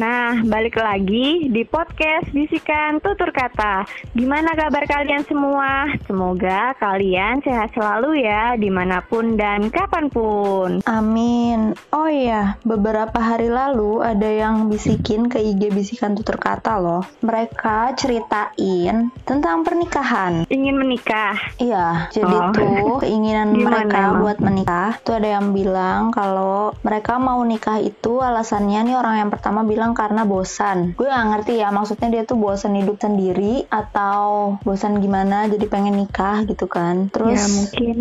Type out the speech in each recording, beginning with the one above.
Nah, balik lagi di podcast Bisikan Tutur Kata. Gimana kabar kalian semua? Semoga kalian sehat selalu ya, di mana pun dan kapan pun. Amin. Oh iya, beberapa hari lalu ada yang bisikin ke IG Bisikan Tutur Kata loh. Mereka ceritain tentang pernikahan. Ingin menikah? Iya, jadi Oh. tuh keinginan Gimana mereka emang? buat menikah. Tuh ada yang bilang kalau mereka mau nikah itu alasannya nih orang yang pertama bilang karena bosan. Gue gak ngerti ya, maksudnya dia tuh bosan hidup sendiri atau bosan gimana jadi pengen nikah gitu kan. Terus ya mungkin.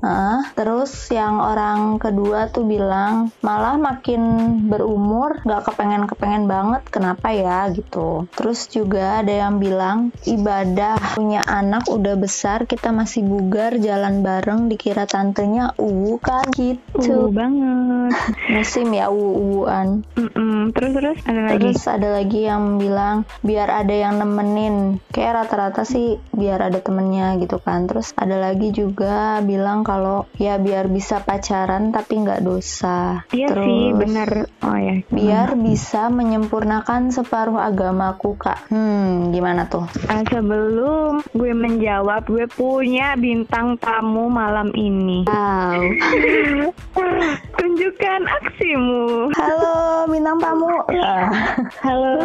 Nah, terus yang orang kedua tuh bilang malah makin berumur gak kepengen-kepengen banget kenapa ya gitu. Terus juga ada yang bilang ibadah punya anak udah besar kita masih bugar jalan bareng dikira tantenya uh kan gitu. banget. Musim ya. Mm-mm. Terus terus ada lagi. Terus ada lagi yang bilang biar ada yang nemenin. Kayak rata-rata sih biar ada temennya gitu kan. Terus ada lagi juga bilang kalau ya biar bisa pacaran tapi nggak dosa. Iya Terus sih, bener. Oh ya. Biar bisa menyempurnakan separuh agamaku kak. Hmm, gimana tuh? Ah, sebelum gue menjawab, gue punya bintang tamu malam ini. Wow. Tunjukkan aksimu. Halo bintang tamu. Ah. Halo.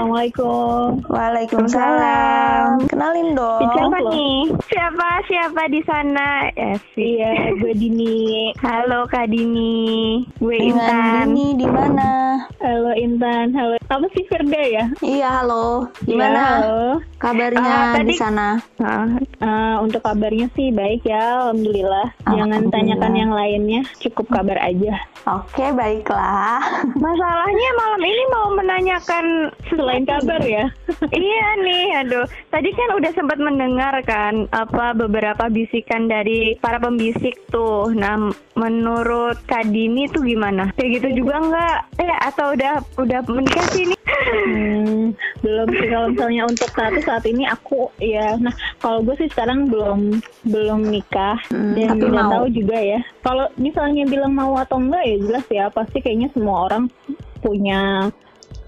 Assalamualaikum. Waalaikumsalam. Kenalin dong. Siapa nih? Siapa siapa di sana? Ya sih. Iya, gue Dini. Halo Kak Dini. Gue Intan. Dini di mana? Halo Intan. Halo. Kamu sih Firda ya? Iya, halo. Gimana Iya, halo. kabarnya Ah, tadi- di sana? Ah, Eh, untuk kabarnya sih baik ya, alhamdulillah. Jangan Alhamdulillah. tanyakan yang lainnya, cukup kabar aja. Oke, baiklah. masalahnya malam ini mau menanyakan Selain kabar ya. iya nih, aduh. Tadi kan udah sempat mendengar kan apa beberapa bisikan dari para pembisik tuh. Nah, menurut Kak Dini tuh gimana? Kayak gitu juga nggak? Eh, atau udah udah menikah sih ini? Hmm, belum sih kalau misalnya untuk saat saat ini aku ya. Nah, kalau gue sih sekarang belum belum nikah Hmm, dan tapi nggak mau. tahu juga ya. Kalau misalnya bilang mau atau enggak ya jelas ya pasti kayaknya semua orang punya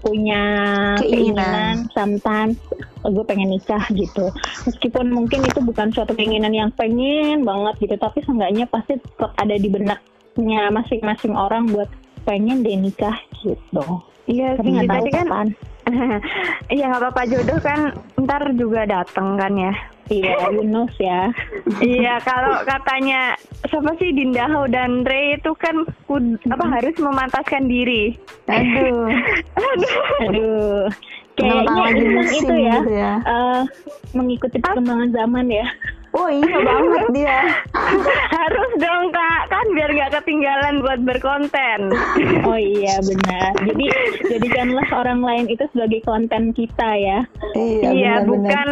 punya Keinginan. keinginan, sometimes "Oh, gue pengen nikah gitu. Meskipun mungkin itu bukan suatu keinginan yang pengen banget gitu, tapi seenggaknya pasti tetap ada di benaknya masing-masing orang buat pengen deh nikah gitu. Iya sih, tadi kan kapan. Iya nggak apa-apa jodoh kan ntar juga dateng kan ya. Iya, Yunus ya. iya kalau katanya siapa sih Dinda Hau dan Ray itu kan kud- apa harus memantaskan diri. Aduh. Aduh. Tentang Kayaknya itu ya, gitu ya. eh, mengikuti perkembangan zaman ya. Oh iya banget dia. harus dong kak kan biar nggak ketinggalan buat berkonten. Oh iya benar. Jadi jadikanlah orang lain itu sebagai konten kita ya. Iya, Iya benar-benar. bukan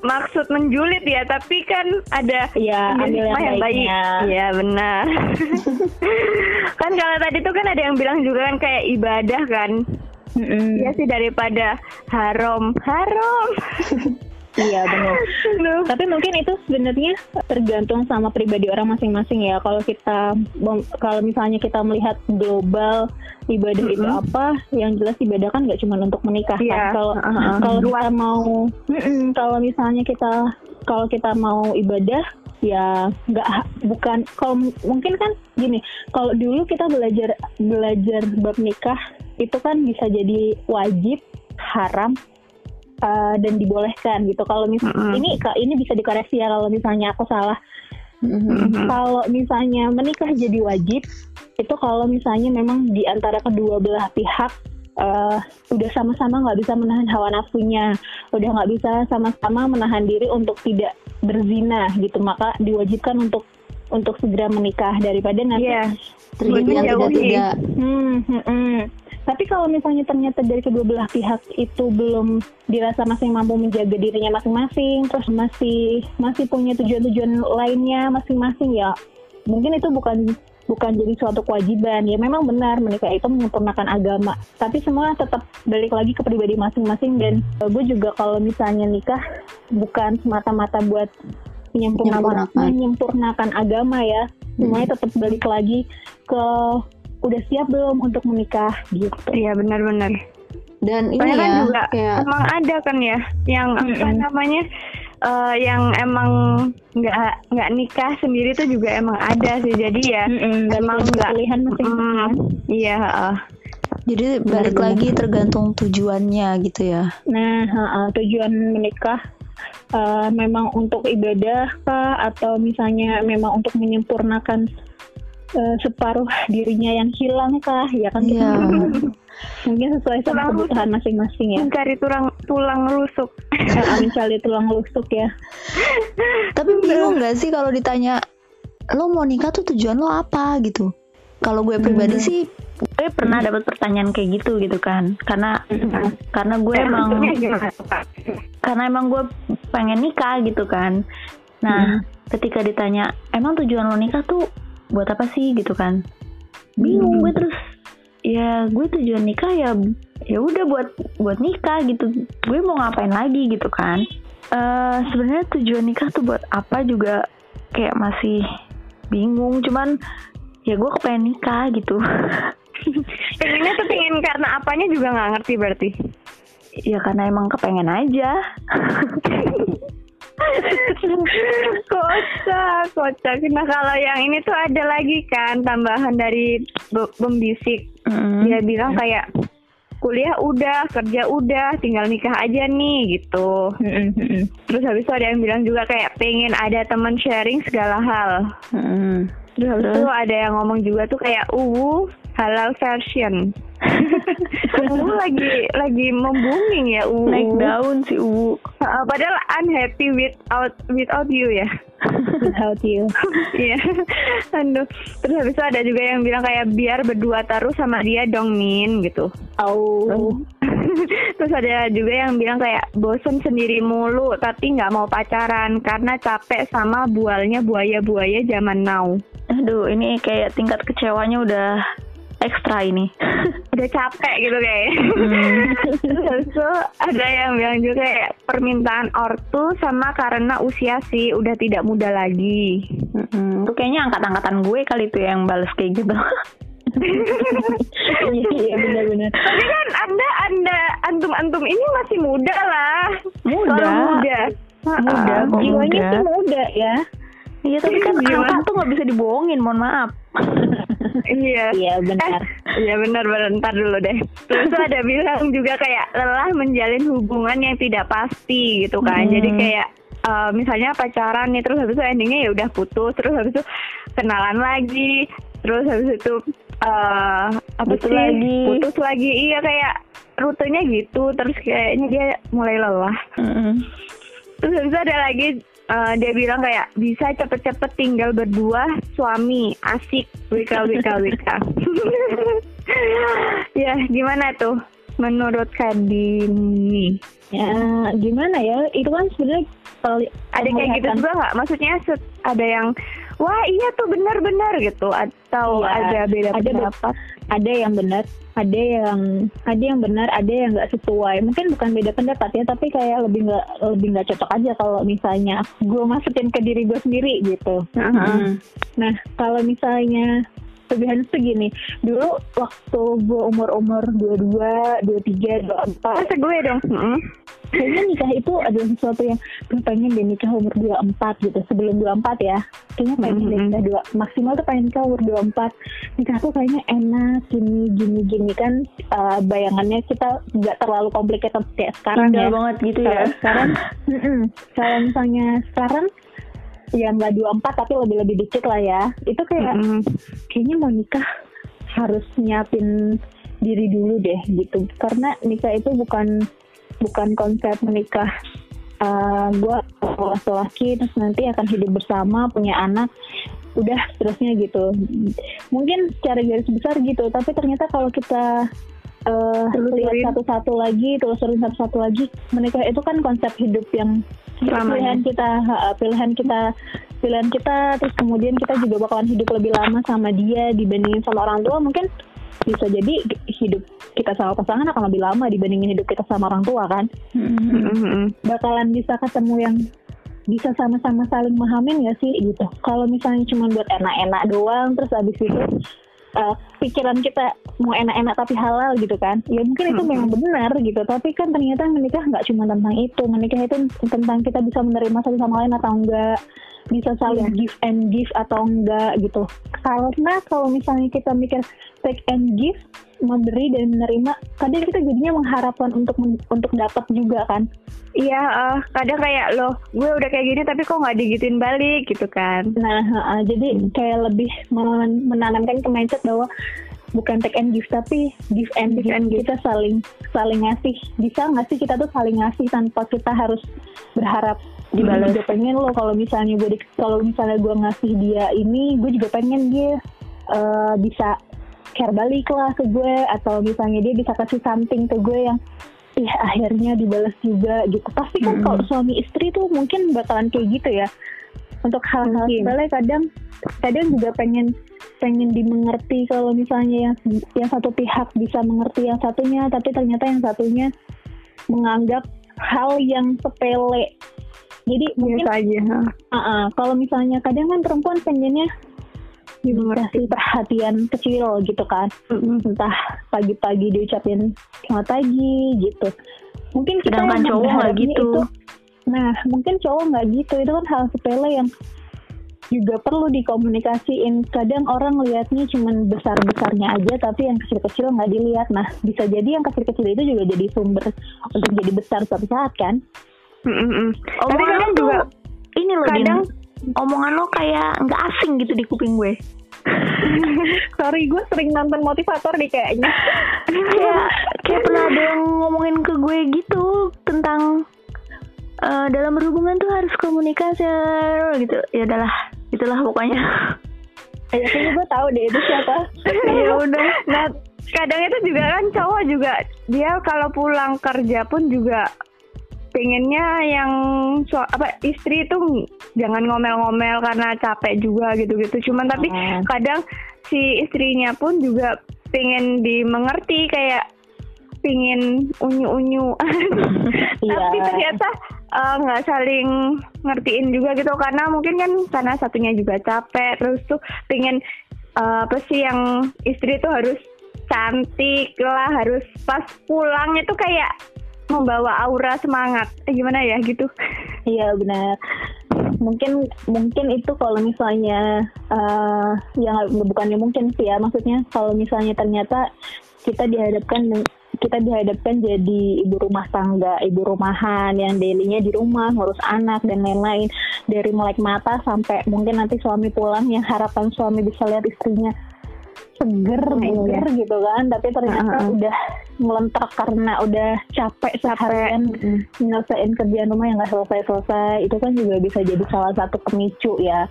maksud menjulit ya tapi kan ada Iya, ambil yang hikmah baiknya. Iya benar. kan kalau tadi tuh kan ada yang bilang juga kan kayak ibadah kan. Iya sih daripada haram haram. Iya benar. Tapi mungkin itu sebenarnya tergantung sama pribadi orang masing-masing ya. Kalau kita kalau misalnya kita melihat global ibadah itu apa, yang jelas ibadah kan nggak cuma untuk menikah kan. Kalau Uh-uh. kalau kita mau, kalau misalnya kita kalau kita mau ibadah ya nggak bukan kalau mungkin kan gini kalau dulu kita belajar belajar bab nikah itu kan bisa jadi wajib haram uh, dan dibolehkan gitu kalau misal Mm-mm. ini ka- ini bisa dikoreksi ya kalau misalnya aku salah Mhm. kalau misalnya menikah jadi wajib itu kalau misalnya memang di antara kedua belah pihak eh, udah sama-sama nggak bisa menahan hawa nafsunya, udah nggak bisa sama-sama menahan diri untuk tidak berzina gitu, maka diwajibkan untuk untuk segera menikah daripada nanti Iya. Terjadi yang Menjauhi. tidak-tidak. Hmm, hmm, hmm. Tapi kalau misalnya ternyata dari kedua belah pihak itu belum dirasa masih mampu menjaga dirinya masing-masing, terus masih masih punya tujuan-tujuan lainnya masing-masing ya, mungkin itu bukan bukan jadi suatu kewajiban. Ya memang benar menikah itu menyempurnakan agama, tapi semua tetap balik lagi ke pribadi masing-masing dan eh, gue juga kalau misalnya nikah bukan semata-mata buat menyempurnakan Menyempurnakan. menyempurnakan agama ya, semuanya tetap balik lagi ke udah siap belum untuk menikah gitu Iya benar-benar. Dan ini Soalnya kan ya juga kayak emang ada kan ya yang apa Mm-mm. namanya eh, yang emang nggak nggak nikah sendiri tuh juga emang ada sih. Jadi ya dan emang nggak pilihan masing-masing Mm, iya. heeh. jadi balik Bener-bener. lagi tergantung tujuannya gitu ya. Nah, ha-ha, tujuan menikah eh, memang untuk ibadah kah atau misalnya memang untuk menyempurnakan eh, separuh dirinya yang hilang kah? Ya kan kita Iya. mungkin sesuai sama Tulang kebutuhan masing-masing ya. Mencari tulang tulang rusuk. Mencari tulang rusuk ya. Tapi bingung nggak sih kalau ditanya lo mau nikah tuh tujuan lo apa gitu? Kalau gue pribadi Hmm. sih gue pernah dapat pertanyaan kayak gitu gitu kan karena karena gue Eh, emang karena emang gue pengen nikah gitu kan nah ketika ditanya emang tujuan lo nikah tuh buat apa sih gitu kan. Bingung gue terus. Ya gue tujuan nikah ya ya udah buat buat nikah gitu. Gue mau ngapain lagi gitu kan. Eh sebenarnya tujuan nikah tuh buat apa juga kayak masih bingung. Cuman ya gue kepengen nikah gitu. Pengennya tuh pengen karena apanya juga nggak ngerti berarti. ya karena emang kepengen aja kocak, kocak. Nah kalau yang ini tuh ada lagi kan tambahan dari pembisik. Mm. Dia bilang kayak kuliah udah, kerja udah, tinggal nikah aja nih gitu. Mm-mm, mm-mm. Terus habis itu ada yang bilang juga kayak pengen ada teman sharing segala hal. Terus habis itu ada yang ngomong juga tuh kayak uwu halal version. Uwu lagi lagi membuming ya uwu. naik daun si Uwu Uh, padahal unhappy without without you ya. Without you. Iya. Aduh. Terus habis itu ada juga yang bilang kayak biar berdua terus sama dia dong Min gitu. Oh. Terus ada juga yang bilang kayak bosen sendiri mulu tapi nggak mau pacaran karena capek sama bualnya buaya-buaya zaman now. aduh ini kayak tingkat kecewanya udah ekstra ini Udah capek gitu kayak. Hmm. Terus itu ada yang bilang juga kayak permintaan ortu sama karena usia sih udah tidak muda lagi. Mm-mm. Itu kayaknya angkat-angkatan gue kali tuh yang bales kayak gitu Iya, iya benar-benar. Tapi kan anda anda antum antum ini masih muda lah. Muda. Kalau muda. Muda kok. Jiwanya sih muda ya. Iya tapi kan angka tuh nggak bisa dibohongin mohon maaf Iya. Iya benar. Iya benar benar dulu deh. Terus tuh ada bilang juga kayak lelah menjalin hubungan yang tidak pasti gitu kan. Hmm. Jadi kayak eh, misalnya pacaran nih terus habis itu endingnya ya udah putus terus habis itu kenalan lagi terus habis itu eh apa Putus sih lagi. putus lagi iya kayak rutenya gitu terus kayaknya dia mulai lelah Mm-mm. terus habis itu ada lagi eh, dia bilang kayak bisa cepet-cepet tinggal berdua suami asik. Wika wika wika. Ya gimana tuh menurut Kadini Ya gimana ya? Itu kan sebenarnya ada kayak gitu juga nggak? Maksudnya ada yang wah iya tuh benar-benar gitu. Atau Iya, ada beda ada pendapat? ada yang benar ada yang ada yang benar ada yang nggak sesuai. Mungkin bukan beda pendapat ya tapi kayak lebih nggak lebih nggak cocok aja kalau misalnya gue masukin ke diri gue sendiri gitu. Mm. nah kalau misalnya lebihan segini. Dulu waktu gue umur umur dua dua dua tiga dua empat masa gue dong? Kayaknya nikah itu adalah sesuatu yang gue pengen deh nikah umur 24 gitu. Sebelum 24 ya. Kayaknya pengen deh Mhm. nikah dua maksimal tuh pengen nikah umur 24 nikah tuh kayaknya enak gini gini gini. Kan uh, bayangannya kita nggak terlalu complicated kayak sekarang Indah ya. banget gitu ya. Sekarang mm-mm. kalau misalnya sekarang ya nggak 24 tapi lebih lebih dikit lah ya. Itu kayak Mm-mm. kayaknya mau nikah harus nyiapin diri dulu deh gitu. Karena nikah itu bukan bukan konsep menikah gue laki-laki terus nanti akan hidup bersama punya anak udah terusnya gitu. Mungkin secara garis besar gitu tapi ternyata kalau kita eh lihat Telusurin. satu-satu lagi telusurin satu-satu lagi menikah itu kan konsep hidup yang Selamanya. pilihan kita ha, pilihan kita pilihan kita terus kemudian kita juga bakalan hidup lebih lama sama dia dibandingin sama orang tua mungkin bisa jadi hidup kita sama pasangan akan lebih lama dibandingin hidup kita sama orang tua kan. Mm-mm. bakalan bisa ketemu yang bisa sama-sama saling memahamin ya sih gitu kalau misalnya cuma buat enak-enak doang terus abis itu uh, pikiran kita mau enak-enak tapi halal gitu kan. Ya mungkin itu memang benar gitu. Tapi kan ternyata menikah nggak cuma tentang itu. Menikah itu tentang kita bisa menerima satu sama lain atau enggak bisa saling yeah. give and give atau enggak gitu. Karena kalau misalnya kita mikir take and give memberi dan menerima kadang kita jadinya mengharapkan untuk untuk dapat juga kan. Iya uh, kadang kayak loh gue udah kayak gini tapi kok nggak digituin balik? gitu kan. Nah uh, jadi kayak lebih menanamkan ke mindset bahwa bukan take and give tapi give and give and kita saling saling ngasih. Bisa nggak sih kita tuh saling ngasih tanpa kita harus berharap dibalas juga pengen lo. Kalau misalnya gue kalau misalnya gue ngasih dia ini gue juga pengen dia uh, bisa care balik lah ke gue. Atau misalnya dia bisa kasih something ke gue yang ih akhirnya dibalas juga gitu. Pasti kan hmm. kalau suami istri tuh mungkin bakalan kayak gitu ya. Untuk hal-hal sepele kadang kadang juga pengen pengen dimengerti kalau misalnya yang yang satu pihak bisa mengerti yang satunya. Tapi ternyata yang satunya menganggap hal yang sepele jadi mungkin aja uh -uh, kalau misalnya kadang kan perempuan pengennya dikasih perhatian kecil gitu kan. Entah pagi-pagi diucapin selamat pagi gitu. Mungkin kita sedangkan cowok nggak gitu. itu, nah mungkin cowok nggak gitu. Itu kan hal sepele yang juga perlu dikomunikasiin. Kadang orang lihatnya cuma besar-besarnya aja, tapi yang kecil-kecil nggak dilihat. Nah, bisa jadi yang kecil-kecil itu juga jadi sumber untuk jadi besar suatu saat kan? Mm -mm. Tapi kadang juga ini loh, kadang Din, omongan lo kayak nggak asing gitu di kuping gue. Sorry, gue sering nonton motivator nih kayaknya. kayak kayak pernah ada yang ngomongin ke gue gitu tentang uh, dalam berhubungan tuh harus komunikasi gitu. Ya adalah itulah pokoknya ya kayaknya gue tahu deh itu siapa ya udah nah kadang itu juga kan cowok juga dia kalau pulang kerja pun juga pengennya yang so, apa istri itu jangan ngomel-ngomel karena capek juga gitu-gitu cuman tapi hmm. kadang si istrinya pun juga pengen dimengerti kayak pingin unyu-unyu iya. tapi ternyata Eh, nggak uh, saling ngertiin juga gitu karena mungkin kan karena satunya juga capek terus tuh pengen uh, apa sih yang istri tuh harus cantik lah harus pas pulangnya tuh kayak membawa aura semangat. Eh, gimana ya gitu. Iya benar. Mungkin mungkin itu kalau misalnya uh, yang bukannya mungkin sih ya maksudnya kalau misalnya ternyata kita dihadapkan kita dihadapkan jadi ibu rumah tangga, ibu rumahan yang dailynya di rumah ngurus anak dan lain-lain. Dari melek mata sampai mungkin nanti suami pulang yang harapan suami bisa lihat istrinya seger oh, iya. gitu kan. Tapi ternyata uh -huh. udah melentar karena udah capek seharian nyelesain kerjaan rumah yang nggak selesai-selesai. Itu kan juga bisa jadi salah satu pemicu ya.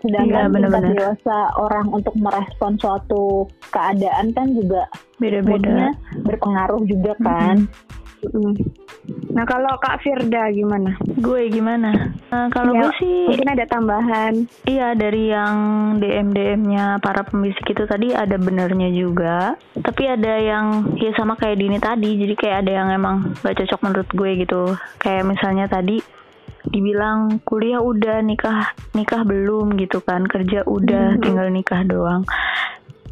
Sedangkan iya, tingkat dewasa orang untuk merespon suatu keadaan kan juga beda-beda. berpengaruh juga kan. -hmm. Nah kalau Kak Firda gimana? Gue gimana? Nah, kalau ya, gue sih mungkin ada tambahan. Iya dari yang DM DM-nya para pembisik itu tadi ada benernya juga. Tapi ada yang ya sama kayak Dini tadi. Jadi kayak ada yang emang gak cocok menurut gue gitu. Kayak misalnya tadi dibilang kuliah udah nikah nikah belum gitu kan kerja udah hmm. tinggal nikah doang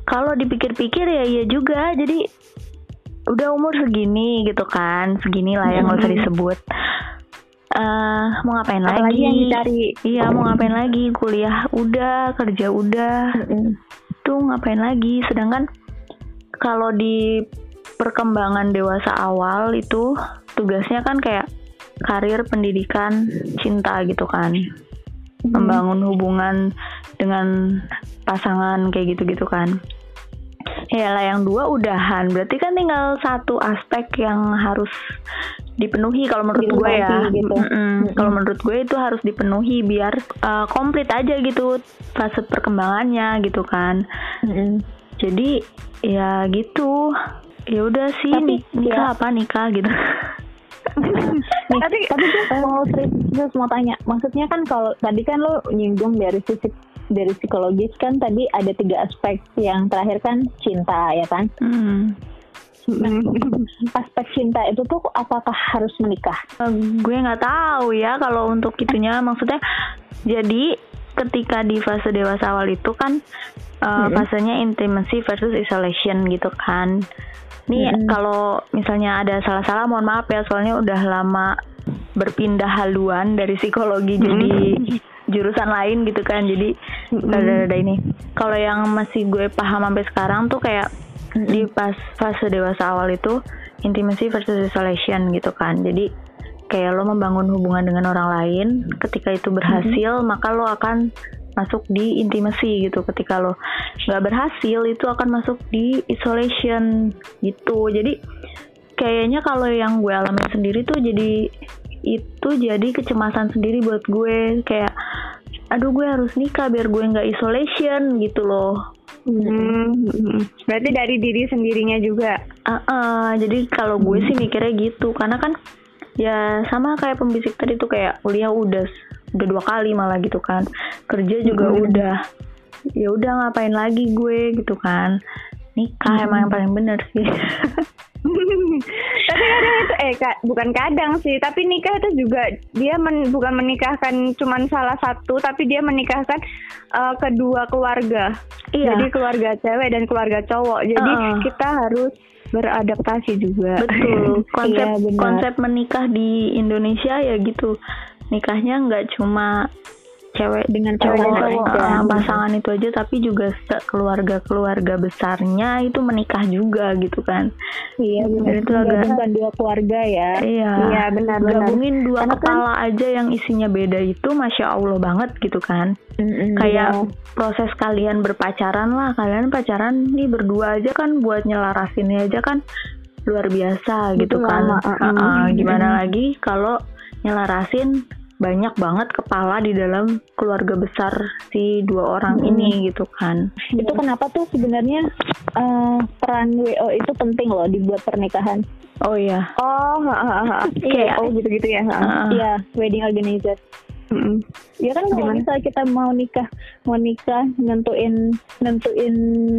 kalau dipikir-pikir ya iya juga jadi udah umur segini gitu kan. Segini lah yang nggak usah disebut. Uh, mau ngapain Apalagi lagi? yang dicari. Iya mau ngapain lagi? Kuliah udah kerja udah. Hmm. tuh ngapain lagi? Sedangkan kalau di perkembangan dewasa awal itu tugasnya kan kayak karir pendidikan cinta gitu kan. Hmm. membangun hubungan dengan pasangan kayak gitu-gitu kan ya lah yang dua udahan berarti kan tinggal satu aspek yang harus dipenuhi kalau menurut gue ya gitu. mm -mm. kalau menurut gue itu harus dipenuhi biar uh, komplit aja gitu fase perkembangannya gitu kan mm -mm. jadi ya gitu ya udah sih Tapi, nikah ya. apa nikah gitu Nih, tapi tapi gue mau terus mau tanya maksudnya kan kalau tadi kan lo nyinggung dari sisi dari psikologis kan tadi ada tiga aspek yang terakhir kan cinta ya kan hmm. Nah, aspek cinta itu tuh apakah harus menikah? Uh, gue nggak tahu ya kalau untuk itunya maksudnya jadi ketika di fase dewasa awal itu kan uh, fasenya intimacy versus isolation gitu kan. Nih Mm-mm. kalau misalnya ada salah-salah mohon maaf ya soalnya udah lama berpindah haluan dari psikologi jadi jurusan lain gitu kan. Jadi rada-rada ini. Kalau yang masih gue paham sampai sekarang tuh kayak di pas fase dewasa awal itu intimacy versus isolation gitu kan. Jadi kayak lo membangun hubungan dengan orang lain, ketika itu berhasil maka lo akan masuk di intimacy gitu. Ketika lo nggak berhasil itu akan masuk di isolation gitu. Jadi kayaknya kalau yang gue alami sendiri tuh jadi itu jadi kecemasan sendiri buat gue. Kayak aduh gue harus nikah biar gue nggak isolation gitu loh. Hmm, hmm. Berarti dari diri sendirinya juga. Ah, ah, jadi kalau gue sih mikirnya gitu. Karena kan ya sama kayak pembisik tadi tuh kayak kuliah udah udah dua kali malah gitu kan. Kerja juga udah. Ya udah ngapain lagi gue gitu kan. Nikah emang yang paling bener sih tapi kadang itu eh ka- bukan kadang sih, tapi nikah itu juga dia men- bukan menikahkan cuman salah satu, tapi dia menikahkan eh, kedua keluarga. Iya. Jadi keluarga cewek dan keluarga cowok. Jadi Uh-uh. kita harus beradaptasi juga. betul konsep Iya, benar. konsep menikah di Indonesia ya gitu nikahnya nggak cuma cewek Dengan cewek dan cowok, ya. pasangan itu aja tapi juga keluarga keluarga besarnya itu menikah juga gitu kan Iya benar. Jadi itu agak- Gabungkan dua keluarga ya. iya Iya, benar benar. gabungin dua Karena kan- kepala aja yang isinya beda itu masya allah banget gitu kan Mm-mm, kayak iya. proses kalian berpacaran lah kalian pacaran nih berdua aja kan buat nyelarasinnya aja kan luar biasa gitu Butuh kan lama, uh, Uh-uh, mm. gimana lagi kalau nyelarasin banyak banget kepala di dalam keluarga besar si dua orang ini gitu kan itu kenapa tuh sebenarnya eh, peran WO itu penting loh dibuat pernikahan. oh iya Oh, ha, ha, ha. Kayak- oh gitu-gitu ya. ha. Uh-uh. Iya, wedding organizer. Mm-mm. Ya kan kalau Gimana? misalnya kita mau nikah, mau nikah, nentuin nentuin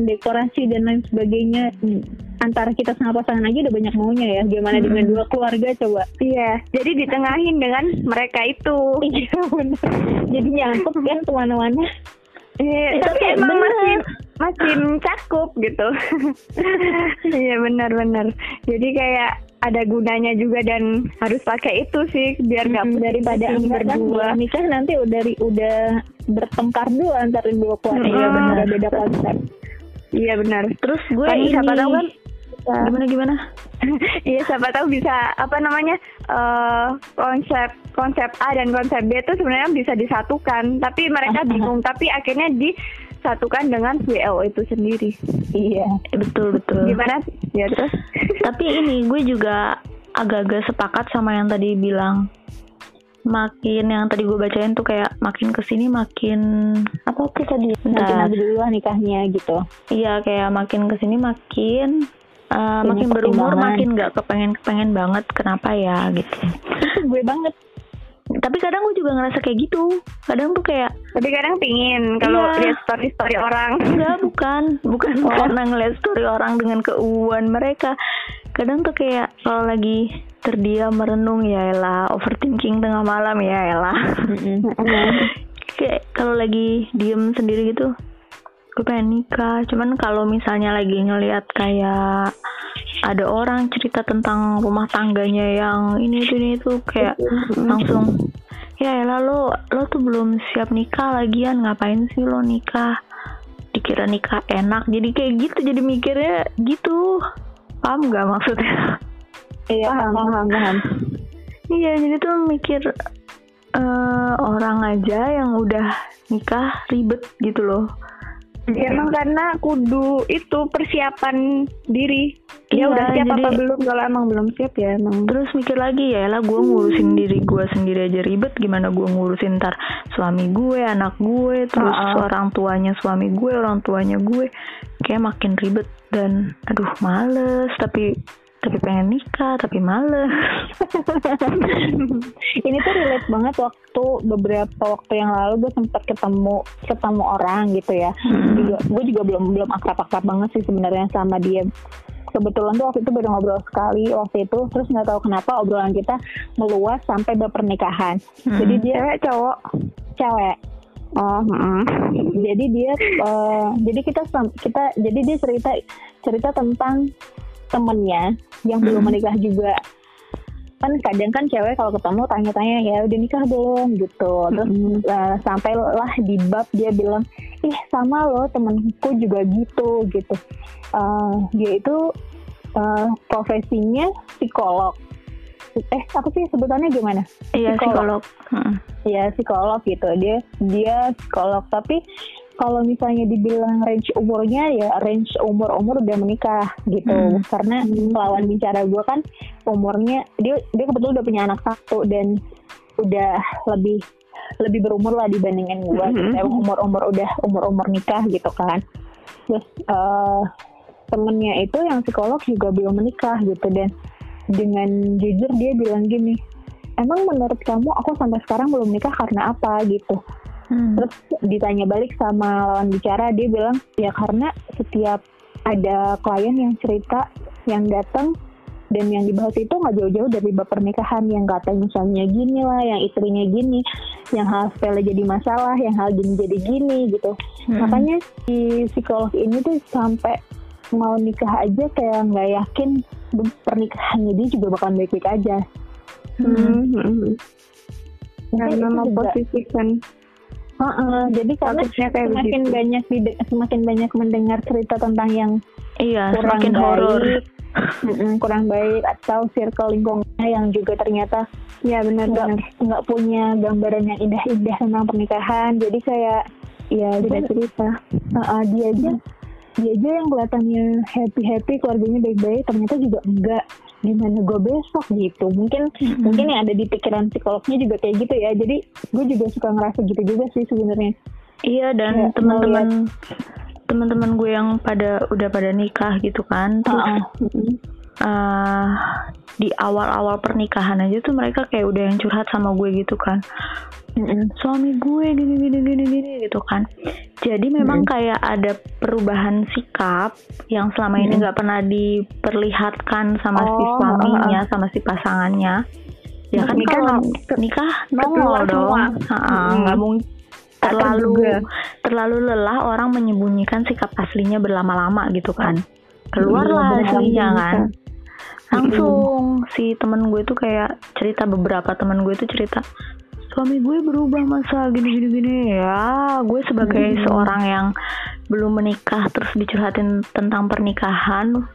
dekorasi dan lain sebagainya, hmm, antara kita sama pasangan aja udah banyak maunya ya. Gimana dengan Hmm. dua keluarga coba? Iya, jadi ditengahin dengan mereka itu. Iya benar. Jadi nyangkut kan ke mana-mana. Iya, tapi emang bener. masih masih mencakup gitu. Iya benar-benar. Jadi kayak ada gunanya juga dan harus pakai itu sih biar nggak Mm, daripada kan berdua. kalau nikah nanti udah udah bertengkar dulu antara dua keluarga. Iya, benar. Udah beda konsep. Iya benar. terus gue Kan ini siapa tahu kan gimana gimana Iya siapa tahu bisa apa namanya eh, konsep konsep A dan konsep B itu sebenarnya bisa disatukan tapi mereka bingung tapi akhirnya disatukan dengan WO itu sendiri. Iya. Betul betul Gimana? Ya terus? tapi ini gue juga agak-agak sepakat sama yang tadi bilang makin yang tadi gue bacain tuh kayak makin ke sini makin Atau kita di nanti Bentar. nanti dulu nikahnya gitu. iya kayak makin ke sini makin uh, makin berumur makin nggak kepengen kepengen banget kenapa ya gitu Itu gue banget. Tapi kadang gue juga ngerasa kayak gitu. Kadang tuh kayak Tapi kadang pingin kalau Iya. lihat story story orang. enggak bukan. Bukan karena ngeliat story orang dengan keuuan mereka. Kadang tuh kayak kalau lagi terdiam merenung ya elah overthinking tengah malam ya elah. Kayak kalau lagi diem sendiri gitu gue pengen nikah. Cuman kalau misalnya lagi ngelihat kayak ada orang cerita tentang rumah tangganya yang ini itu ini itu kayak langsung ya elah lo lo tuh belum siap nikah lagian. Ngapain sih lo nikah? Dikira nikah enak. Jadi kayak gitu jadi mikirnya gitu. Paham nggak maksudnya? Iya, Paham, paham, paham. Iya, jadi tuh mikir eh, orang aja yang udah nikah ribet gitu loh. Ya, emang karena kudu itu persiapan diri. Dia Iya, udah siap apa jadi- belum? Kalau emang belum siap ya emang. Terus mikir lagi ya lah gue ngurusin diri gue sendiri aja ribet gimana gue ngurusin ntar suami gue, anak gue, terus Ah, orang tuanya suami gue, orang tuanya gue kayak makin ribet dan aduh males tapi tapi pengen nikah tapi males. Ini tuh relate banget waktu beberapa waktu yang lalu gue sempat ketemu ketemu orang gitu ya. Hmm. Juga, gue juga belum belum akrab-akrab banget sih sebenarnya sama dia. Kebetulan tuh waktu itu baru ngobrol sekali waktu itu, terus nggak tahu kenapa obrolan kita meluas sampai berpernikahan. Hmm. Jadi dia Cewek cowok. cewek. Oh, mm. jadi dia uh, jadi kita kita jadi dia cerita cerita tentang temennya yang belum Hmm. menikah juga kan kadang kan cewek kalau ketemu tanya-tanya ya udah nikah belum gitu terus Mm-mm. uh, sampailah di bab dia bilang ih sama loh temenku juga gitu gitu Uh, dia itu uh, profesinya psikolog eh apa sih sebutannya gimana Iya Psikolog. psikolog. Mm. ya psikolog gitu dia dia psikolog tapi kalau misalnya dibilang range umurnya ya range umur umur udah menikah gitu Hmm. karena lawan bicara gue kan umurnya dia dia kebetulan udah punya anak satu dan udah lebih lebih berumur lah dibandingin gue gitu. Mhm. Emang umur umur udah umur umur nikah gitu kan terus eh, temennya itu yang psikolog juga belum menikah gitu dan dengan jujur dia bilang gini emang menurut kamu aku sampai sekarang belum nikah karena apa gitu Hmm. terus ditanya balik sama lawan bicara dia bilang ya karena setiap ada klien yang cerita yang datang dan yang dibahas itu nggak jauh-jauh dari bab pernikahan yang katanya suaminya gini lah yang istrinya gini yang hal sepele jadi masalah yang hal gini jadi gini gitu Hmm. makanya si psikolog ini tuh sampai mau nikah aja kayak nggak yakin pernikahannya dia juga bakalan baik-baik aja Mm, mm. Mungkin Karena itu memposisikan Heeh, jadi karena Takutnya kayak semakin begitu. banyak semakin banyak mendengar cerita tentang yang Iya, kurang semakin baik, horor. kurang baik atau circle lingkungannya yang juga ternyata ya benar nggak benar nggak punya gambaran yang indah-indah tentang pernikahan. Jadi kayak ya beda dia, cerita. Heeh, dia aja dia aja yang kelihatannya happy happy keluarganya baik-baik ternyata juga enggak. Gimana gue besok gitu. Mungkin Mm-mm. mungkin yang ada di pikiran psikolognya juga kayak gitu ya. Jadi gue juga suka ngerasa gitu juga sih sebenarnya. Iya dan Ya, teman-teman teman-teman gue yang pada udah pada nikah gitu kan terus Heeh. Eh, di awal-awal pernikahan aja tuh mereka kayak udah yang curhat sama gue gitu kan. Suami gue gini gini gini gini gitu kan. Jadi memang kayak ada perubahan sikap yang selama ini Mm. nggak pernah diperlihatkan sama si Oh, suaminya sama si pasangannya. Ya kan nikah kalau nikah nongol dong. Mm. nggak mungkin Tak terlalu terlalu lelah orang menyembunyikan sikap aslinya berlama-lama gitu kan. Keluarlah aslinya kan langsung si temen gue tuh kayak cerita beberapa temen gue tuh cerita suami gue berubah masa gini gini gini ya gue sebagai Hmm. seorang yang belum menikah terus dicurhatin tentang pernikahan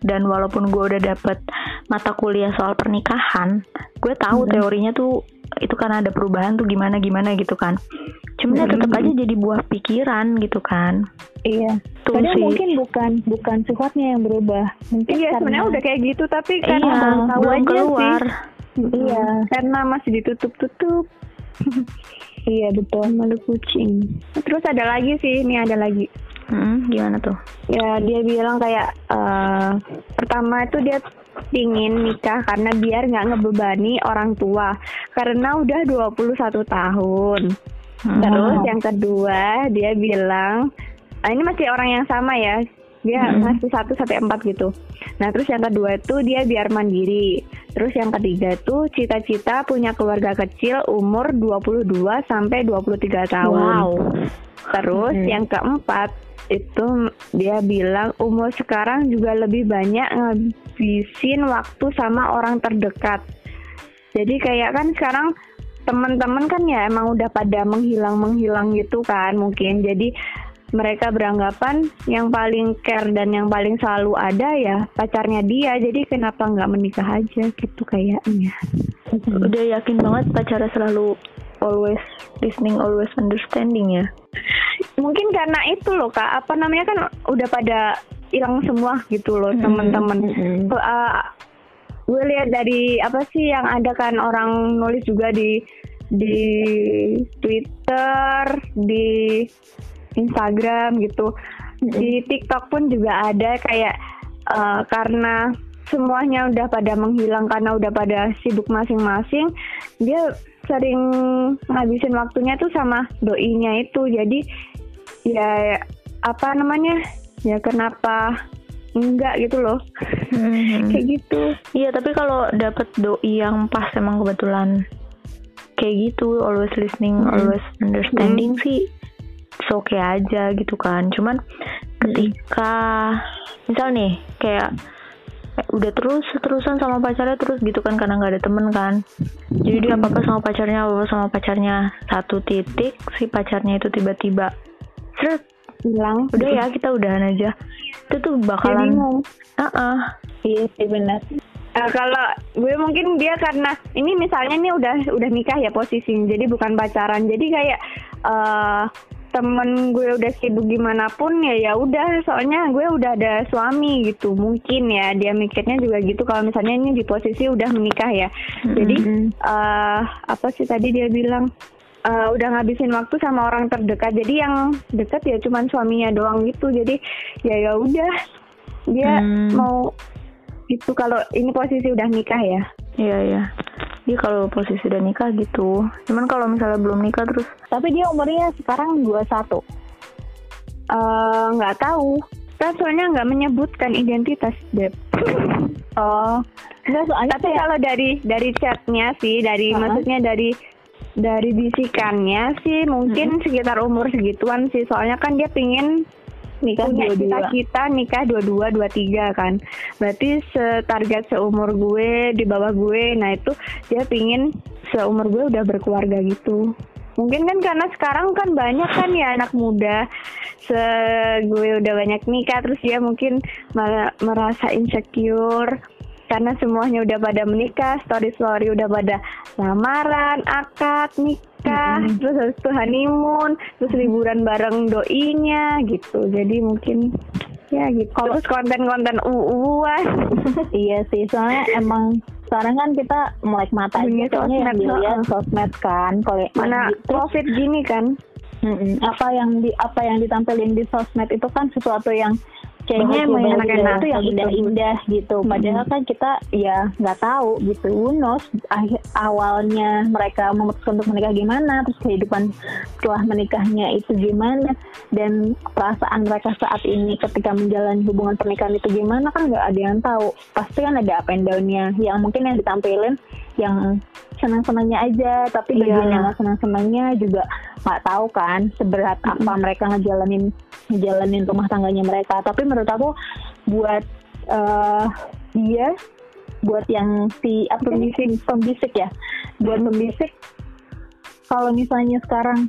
dan walaupun gue udah dapet mata kuliah soal pernikahan gue tahu Hmm. teorinya tuh itu kan ada perubahan tuh gimana gimana gitu kan cuman ya Hmm. tetap aja jadi buah pikiran gitu kan Iya. tuh Kadang sih mungkin bukan bukan sifatnya yang berubah. Mungkin Iya karena sebenarnya udah kayak gitu tapi iya karena baru tahu belum aja keluar sih. Iya. Karena masih ditutup-tutup Iya betul. malu kucing. Terus ada lagi sih, ini ada lagi. Mm, gimana tuh Ya dia bilang kayak eh, pertama itu dia pingin nikah karena biar nggak ngebebani orang tua karena udah 21 tahun. Mm. Terus yang kedua dia bilang ah, ini masih orang yang sama ya. Dia Mm-mm. ngasih satu sampai empat gitu. Nah terus yang kedua itu dia biar mandiri. Terus yang ketiga tuh cita-cita punya keluarga kecil umur 22 sampai 23 tahun. wow Terus Mm-mm. yang keempat itu dia bilang umur sekarang juga lebih banyak ngabisin waktu sama orang terdekat. Jadi kayak kan sekarang teman-teman kan ya emang udah pada menghilang-menghilang gitu kan mungkin. Jadi mereka beranggapan yang paling care dan yang paling selalu ada ya pacarnya dia. Jadi kenapa nggak menikah aja gitu kayaknya. udah yakin banget pacarnya selalu always listening always understanding ya. Mungkin karena itu loh kak. Apa namanya kan udah pada hilang semua gitu loh Mm-mm. teman-teman. Mm-mm. Uh, gue lihat dari apa sih yang ada kan orang nulis juga di di Twitter di Instagram gitu. Di TikTok pun juga ada kayak uh, karena semuanya udah pada menghilang karena udah pada sibuk masing-masing dia sering ngabisin waktunya tuh sama doinya itu. Jadi ya apa namanya? Ya kenapa enggak gitu loh. Kayak gitu. Iya tapi kalau dapet doi yang pas emang kebetulan kayak gitu always listening Hmm. always understanding sih it's okay aja gitu kan. Cuman ketika misal nih kayak udah terus terusan sama pacarnya terus gitu kan karena nggak ada temen kan jadi dia apa apa sama pacarnya apa apa sama pacarnya satu titik si pacarnya itu tiba-tiba seret Hilang. udah ya kita udahan aja itu tuh bakalan bingung. Heeh. Iya sih benar. Eh, kalau gue mungkin dia karena ini misalnya nih udah udah nikah ya posisi jadi bukan pacaran jadi kayak eh temen gue udah sibuk gimana pun ya ya udah. Soalnya gue udah ada suami gitu mungkin ya. Dia mikirnya juga gitu. Kalau misalnya ini di posisi udah menikah ya. Jadi eh apa sih tadi dia bilang? Eh, udah ngabisin waktu sama orang terdekat. Jadi yang dekat ya cuman suaminya doang gitu. Jadi ya ya udah. Dia Hmm. mau itu kalau ini posisi udah nikah ya Iya iya. Dia kalau posisi udah nikah gitu. Cuman kalau misalnya belum nikah terus Tapi dia umurnya sekarang 21. Eh, nggak tahu kan soalnya nggak menyebutkan identitas Dep Oh, enggak soalnya tapi kayak kalau dari dari chatnya sih dari Uh-uh. maksudnya dari dari bisikannya sih mungkin sekitar umur segituan sih soalnya kan dia pingin nikah punya dua-dua. cita-cita nikah dua-dua dua tiga kan. Berarti setarget seumur gue di bawah gue nah itu dia pingin seumur gue udah berkeluarga gitu. Mungkin kan karena sekarang kan banyak kan ya anak muda. Se gue udah banyak nikah terus dia mungkin merasa insecure karena semuanya udah pada menikah, story story udah pada lamaran, akad, nikah, terus habis itu honeymoon, terus liburan bareng doinya gitu. Jadi mungkin ya gitu. Terus konten-konten uuan. iya sih, soalnya emang sekarang kan kita melek mata aja soalnya yang sosmed, dilihat sosmed kan kalau Mana gitu, covid gini kan? mm-mm, apa yang di apa yang ditampilin di sosmed itu kan sesuatu yang Kayaknya emang bahagia, enak-enak itu yang indah-indah gitu. Padahal kan kita ya nggak tahu gitu. Akhir awalnya mereka memutuskan untuk menikah gimana terus kehidupan setelah menikahnya itu gimana dan perasaan mereka saat ini ketika menjalani hubungan pernikahan itu gimana kan nggak ada yang tahu. Pasti kan ada up and down-nya. Yang mungkin yang ditampilin yang senang-senangnya aja tapi Iya. bagian yang nggak senang-senangnya juga nggak tahu kan seberat apa mereka ngejalanin ngejalanin rumah tangganya mereka. Tapi menurut aku buat eh, dia buat yang si apa pembisik pembisik ya buat pembisik kalau misalnya sekarang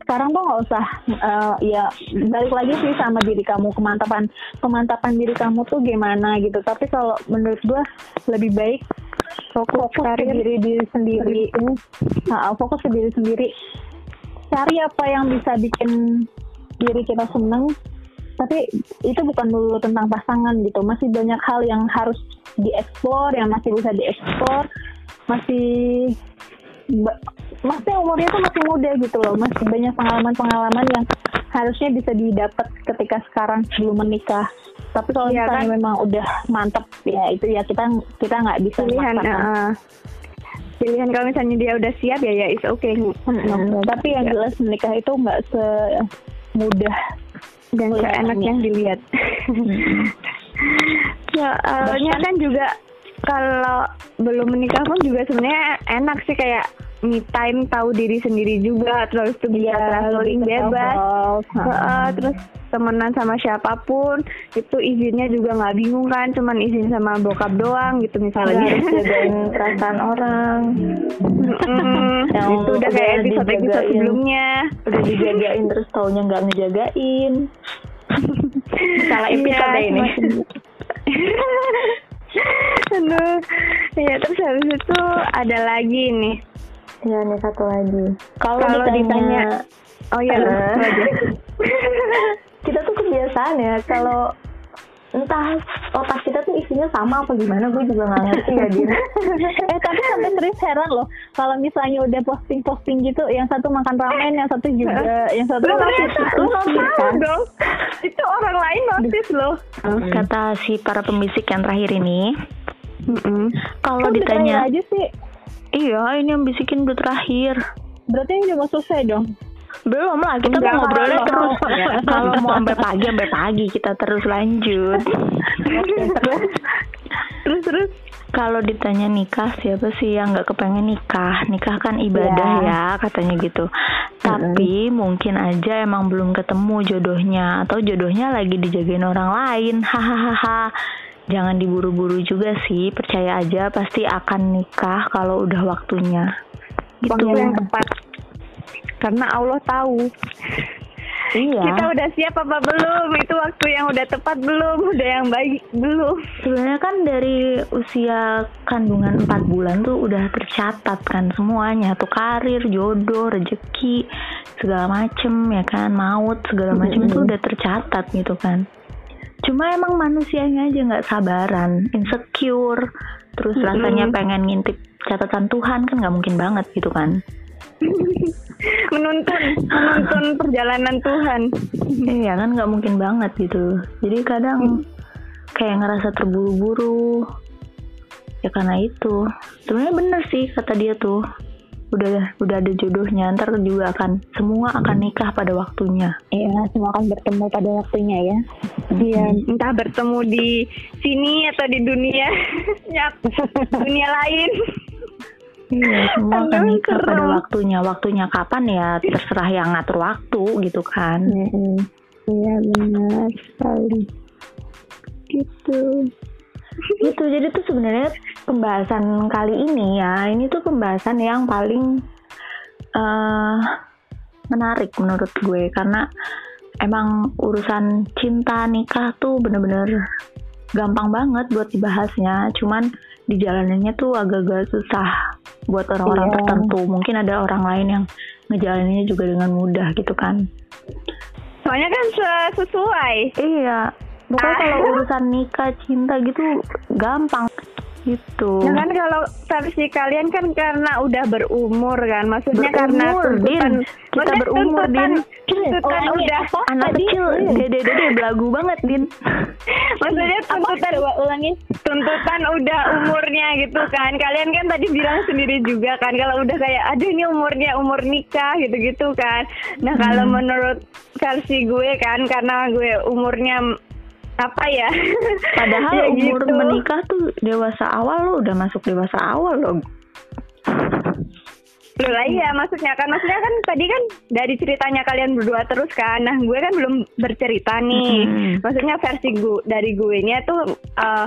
sekarang tuh nggak usah eh, ya balik lagi sih sama diri kamu kemantapan kemantapan diri kamu tuh gimana gitu. Tapi kalau menurut gua lebih baik fokus ke karir. diri diri sendiri. Nah, fokus ke diri sendiri. Cari apa yang bisa bikin diri kita seneng. Tapi itu bukan dulu tentang pasangan gitu. Masih banyak hal yang harus dieksplor yang masih bisa dieksplor masih masih umurnya tuh masih muda gitu loh masih banyak pengalaman-pengalaman yang harusnya bisa didapat ketika sekarang sebelum menikah tapi kalau Iya misalnya kan? memang udah mantep ya itu ya kita kita nggak bisa Pilihan, uh, pilihan kalau misalnya dia udah siap ya ya is okay. Mm-mm. tapi yang Ya. jelas menikah itu nggak semudah dan seenak yang dilihat. ya, awalnya kan juga kalau belum menikah pun juga sebenarnya enak sih kayak me time tahu diri sendiri juga terus tuh bisa traveling lebih ke bebas self-love. Heeh, terus temenan sama siapa pun itu izinnya juga nggak bingung kan cuman izin sama bokap doang gitu misalnya harus jagain perasaan orang. Yang itu udah kayak episode episode dijagain. sebelumnya udah dijagain terus taunya nggak ngejagain salah episode Iya, ini Aduh, ya terus habis itu ada lagi nih. Ya nih satu lagi. Kalau Kalau ditanya, ditanya, Oh iya, kita tuh kebiasaan ya kalau entah otak kita tuh isinya sama apa gimana gue juga nggak ngerti ya Din. Eh tapi sampai serius heran loh kalau misalnya udah posting-posting gitu yang satu makan ramen yang satu juga yang satu lu sushi, tahu kan. dong. Itu orang lain notice loh. kata si para pembisik yang terakhir ini kalau Kok ditanya ditanya aja sih iya ini yang bisikin udah terakhir. Berarti ini udah mau selesai dong? Belum lah kita Enggak, mau ngobrolnya terus. Kalau mau sampai pagi sampai pagi kita terus lanjut. Terus terus. Kalau ditanya nikah siapa sih yang nggak kepengen nikah? Nikah kan ibadah ya katanya gitu. Tapi mungkin aja emang belum ketemu jodohnya atau jodohnya lagi dijagain orang lain. Hahaha jangan diburu-buru juga sih percaya aja pasti akan nikah kalau udah waktunya gitu Waktu yang tepat. Karena Allah tahu. iya Kita udah siap apa belum? Itu waktu yang udah tepat belum? Udah yang baik belum? sebenarnya kan dari usia kandungan 4 bulan tuh udah tercatat kan semuanya tuh karir jodoh rezeki segala macem ya kan maut segala macem itu udah tercatat gitu kan cuma emang manusianya aja nggak sabaran insecure. Terus rasanya pengen ngintip catatan Tuhan kan nggak mungkin banget gitu kan. Menuntun, menuntun perjalanan Tuhan. iya kan nggak mungkin banget gitu. Jadi kadang kayak ngerasa terburu-buru. Ya karena itu. Sebenarnya bener sih kata dia tuh udah udah ada jodohnya ntar juga akan semua akan nikah pada waktunya Iya, semua akan bertemu pada waktunya ya. Iya, entah bertemu di sini atau di dunia, Nyap, dunia lain. iya semua akan nikah pada serem. waktunya waktunya kapan ya terserah yang ngatur waktu gitu kan. Iya benar sekali. Gitu. Gitu jadi tuh sebenarnya pembahasan kali ini ya ini tuh pembahasan yang paling eh menarik menurut gue. Karena emang urusan cinta nikah tuh bener-bener gampang banget buat dibahasnya. Cuman dijalaninnya tuh agak-agak susah buat orang-orang Iya. tertentu. Mungkin ada orang lain yang ngejalaninnya juga dengan mudah gitu kan. Soalnya kan se- sesuai. iya pokoknya Ah. kalau urusan nikah cinta gitu gampang gitu Ya kan kalau versi kalian kan karena udah berumur kan, maksudnya karena Berumur, tuntutan, Din. Kita maksudnya berumur, tuntutan, Din. tuntutan Oh, udah, apa anak tadi? kecil dede-dede belagu banget din maksudnya tuntutan Coba ulangin. tuntutan udah umurnya gitu kan. Kalian kan tadi bilang sendiri juga kan kalau udah kayak aduh ini umurnya umur nikah gitu-gitu kan. Nah, kalau Hmm. menurut versi gue kan karena gue umurnya apa ya? padahal Ya umur gitu. menikah tuh dewasa awal lo udah masuk dewasa awal lo Loh lah iya maksudnya kan maksudnya kan tadi kan dari ceritanya kalian berdua terus kan. Nah, gue kan belum bercerita nih. Hmm. Maksudnya versi gue dari gue nya tuh eh,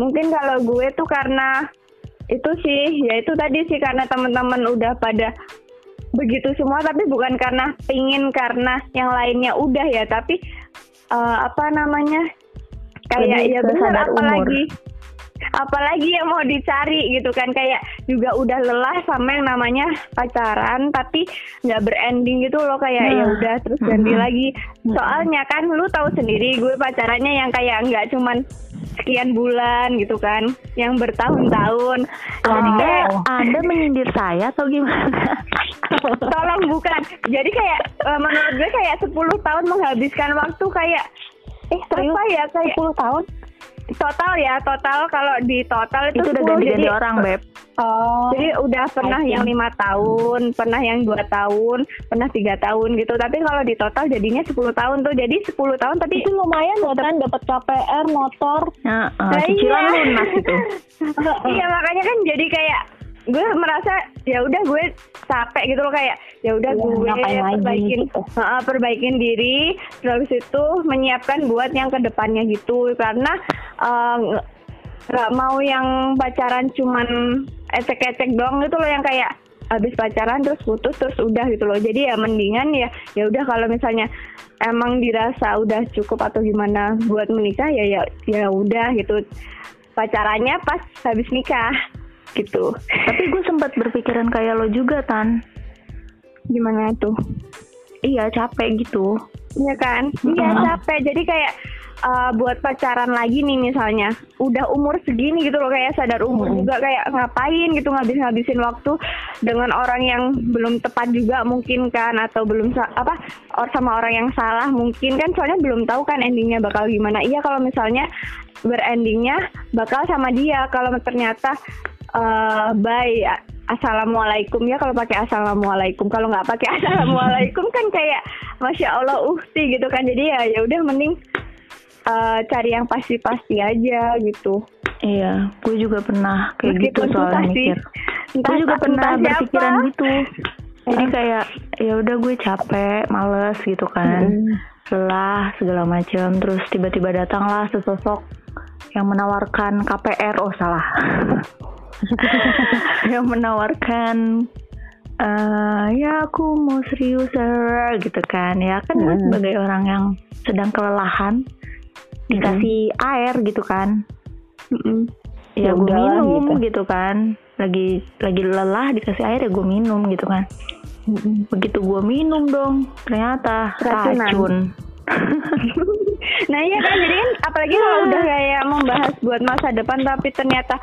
mungkin kalau gue tuh karena itu sih ya itu tadi sih karena teman-teman udah pada begitu semua tapi bukan karena pingin karena yang lainnya udah ya tapi eh, apa namanya kayak Lebih ya benar sadar umur. apalagi apalagi yang mau dicari gitu kan. Kayak juga udah lelah sama yang namanya pacaran tapi nggak berending gitu loh. Kayak Nah. ya udah terus ganti lagi. Soalnya kan lu tahu sendiri gue pacarannya yang kayak nggak cuman sekian bulan gitu kan. Yang bertahun-tahun. Jadi kayak anda anda menyindir saya atau gimana? Tolong bukan. Jadi kayak eh, menurut gue kayak 10 tahun menghabiskan waktu kayak Eh, serius? apa ya kayak 10 tahun? total ya total kalau di total itu, itu udah 10, ganti-ganti jadi- orang beb Oh. Jadi udah pernah I yang lima tahun, pernah yang dua tahun, pernah tiga tahun gitu. Tapi kalau di total jadinya 10 tahun tuh. Jadi 10 tahun tapi itu lumayan loh kan dapat KPR motor. Nah, cicilan iya. lunas gitu iya makanya kan jadi kayak gue merasa ya udah gue capek gitu loh kayak ya udah Iya, gue perbaikin gitu. Perbaikin diri terus itu menyiapkan buat yang ke depannya gitu. Karena eh, nggak- nggak mau yang pacaran cuman ecek-ecek doang gitu loh yang kayak habis pacaran terus putus terus udah gitu loh. Jadi ya mendingan ya ya udah kalau misalnya emang dirasa udah cukup atau gimana buat menikah ya ya ya udah gitu. Pacarannya pas habis nikah gitu tapi gue sempat berpikiran kayak lo juga tan gimana tuh iya capek gitu Iya kan? Iya capek. Jadi kayak uh, buat pacaran lagi nih misalnya, udah umur segini gitu loh kayak sadar umur juga kayak ngapain gitu ngabis-ngabisin waktu dengan orang yang belum tepat juga mungkin kan atau belum apa or sama orang yang salah mungkin kan soalnya belum tahu kan endingnya bakal gimana. Iya kalau misalnya berendingnya bakal sama dia kalau ternyata uh, bye Assalamualaikum ya kalau pakai assalamualaikum kalau nggak pakai assalamualaikum kan kayak masya Allah uhti gitu kan jadi ya ya udah mending eh, cari yang pasti-pasti aja gitu Iya, gue juga pernah kayak gitu Meskipun sih. mikir. Entah, Gue juga entah pernah siapa. berpikiran gitu. Jadi kayak ya udah gue capek, males gitu kan. Lelah segala macam. Terus tiba-tiba datanglah sesosok yang menawarkan KPR. Oh salah. yang menawarkan eh ya aku mau serius Sarah," gitu kan ya kan gue Hmm. sebagai orang yang sedang kelelahan dikasih air gitu kan Mm-mm. ya Ya gue minum gitu. gitu. kan lagi lagi lelah dikasih air ya gue minum gitu kan begitu gue minum dong ternyata Keracunan. racun Nah iya kan jadi kan apalagi kalau udah kayak membahas buat masa depan tapi ternyata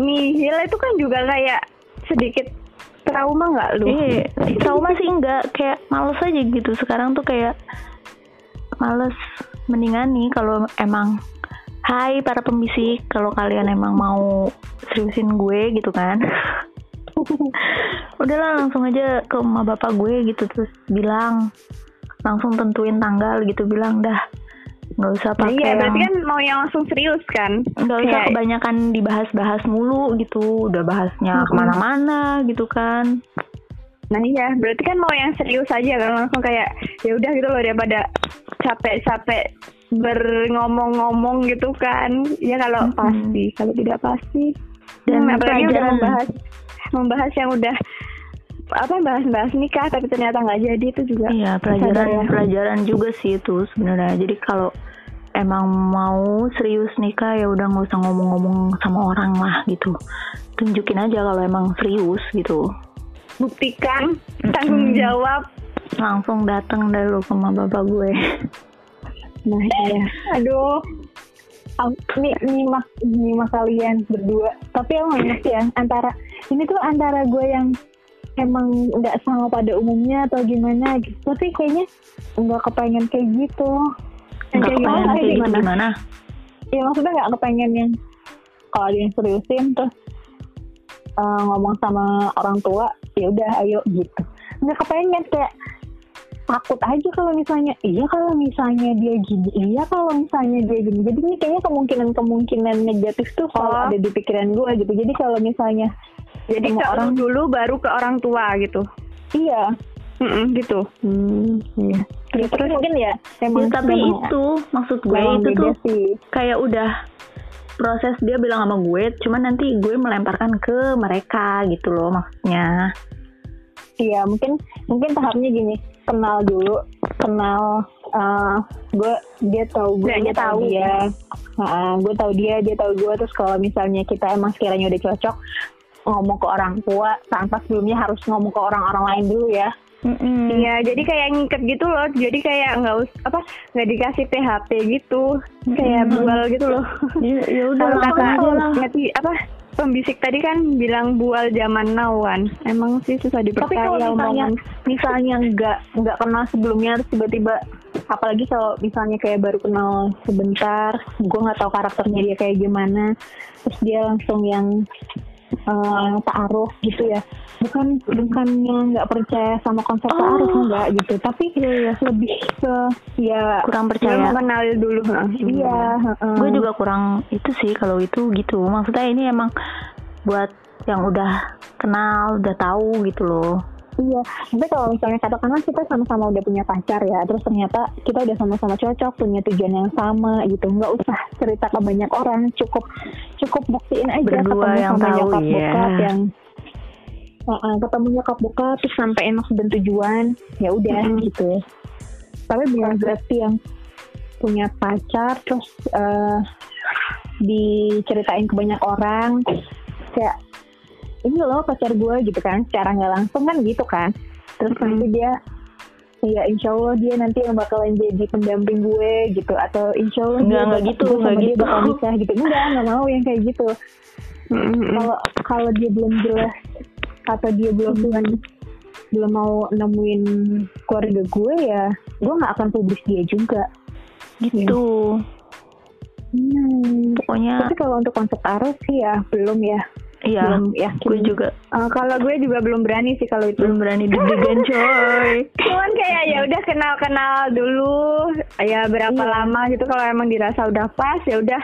nihil itu kan juga kayak sedikit trauma nggak lu? eh trauma sih enggak kayak males aja gitu. Sekarang tuh kayak males. Mendingan nih kalau emang Hai para pembisik, kalau kalian emang mau seriusin gue gitu kan. Udahlah langsung aja ke emak bapak gue gitu. Terus bilang Langsung tentuin tanggal gitu. Bilang dah nggak usah Nah, pakai iya yang berarti kan mau yang langsung serius kan? nggak usah Kayak- kebanyakan dibahas-bahas mulu gitu. Udah bahasnya Mm-mm. ke mana-mana gitu kan. Nah iya berarti kan mau yang serius aja kan? Langsung kayak ya udah gitu loh daripada capek-capek berngomong-ngomong gitu kan? Ya kalau Mm-mm. pasti. Kalau tidak pasti. Dan dan apalagi udah membahas membahas yang udah apa bahas-bahas nikah tapi ternyata nggak jadi itu juga iya pelajaran ya. pelajaran juga sih itu sebenarnya jadi kalau emang mau serius nikah ya udah nggak usah ngomong-ngomong sama orang lah gitu tunjukin aja kalau emang serius gitu buktikan tanggung jawab langsung datang dari lu ke bapak gue Nah iya. Aduh. Ini nyimak nyimak kalian berdua. Tapi emang ngerti ya antara ini tuh antara gue yang emang nggak sama pada umumnya atau gimana gitu. Tapi kayaknya nggak kepengen kayak gitu. Nggak kayak gimana? kepengen kayak gimana? gimana Ya maksudnya nggak kepengen yang kalau ada yang seriusin terus eh, ngomong sama orang tua ya udah ayo gitu. Nggak kepengen kayak takut aja kalau misalnya iya kalau misalnya dia gini iya kalau misalnya dia gini jadi ini kayaknya kemungkinan kemungkinan negatif tuh selalu Oh. ada di pikiran gue gitu jadi kalau misalnya jadi ke orang- dulu baru ke orang tua gitu. Iya. Mm-mm, gitu. Hmm, iya. Ya, terus mungkin ya emang Ya, tapi memang- itu maksud gue itu tuh sih. kayak udah proses dia bilang sama gue cuman nanti gue melemparkan ke mereka gitu loh maksudnya. Iya mungkin mungkin tahapnya gini kenal dulu kenal eh, gue dia tahu gue Dianya dia tahu dia. Heeh, gue tahu dia dia tahu gue terus kalau misalnya kita emang sekiranya udah cocok ngomong ke orang tua tanpa sebelumnya harus ngomong ke orang-orang lain dulu ya. Iya, jadi kayak ngikat gitu loh. Jadi kayak nggak us apa nggak dikasih PHP gitu, kayak Mm-mm. bual gitu loh. ya, ya udah ngerti apa pembisik tadi kan bilang bual zaman now kan. Emang sih susah tapi dipercaya kalau misalnya misalnya nggak nggak kenal sebelumnya terus tiba-tiba apalagi kalau misalnya kayak baru kenal sebentar gue nggak tahu karakternya dia kayak gimana terus dia langsung yang eh, taaruf gitu ya. Bukan bukannya nggak percaya sama konsep Oh. taaruf enggak gitu. Tapi lebih ke ya kurang percaya. kenal dulu. iya. heeh. gue juga kurang itu sih kalau itu gitu. Maksudnya ini emang buat yang udah kenal udah tahu gitu loh Iya, tapi kalau misalnya katakanlah kita sama-sama udah punya pacar ya, terus ternyata kita udah sama-sama cocok, punya tujuan yang sama gitu, nggak usah cerita ke banyak orang, cukup cukup buktiin aja Berdua ketemu yang sama tahu, nyokap ya. bokap yang Heeh, ketemu nyokap bokap terus sampein maksud dan tujuan, ya udah gitu. Tapi bukan berarti yang punya pacar terus eh, diceritain ke banyak orang kayak ini loh pacar gue gitu kan. Secara nggak langsung kan gitu kan. Terus Mm-mm. nanti dia ya insya Allah dia nanti yang bakalan jadi pendamping gue gitu. Atau insya Allah Enggak, dia bakal- gitu, sama enggak dia gitu. bakal nikah gitu. Enggak nggak mau yang kayak gitu. Kalau kalau dia belum jelas atau dia belum belum mau nemuin keluarga gue ya gue nggak akan publis dia juga. Gitu. Hmm. pokoknya tapi kalau untuk konsep arus sih ya belum ya iya belum yakin. gue juga. Eh, kalau gue juga belum berani sih kalau itu. belum berani deg-degan coy. Cuman kayak ya udah kenal-kenal dulu, ya berapa Iya. lama gitu. Kalau emang dirasa udah pas ya udah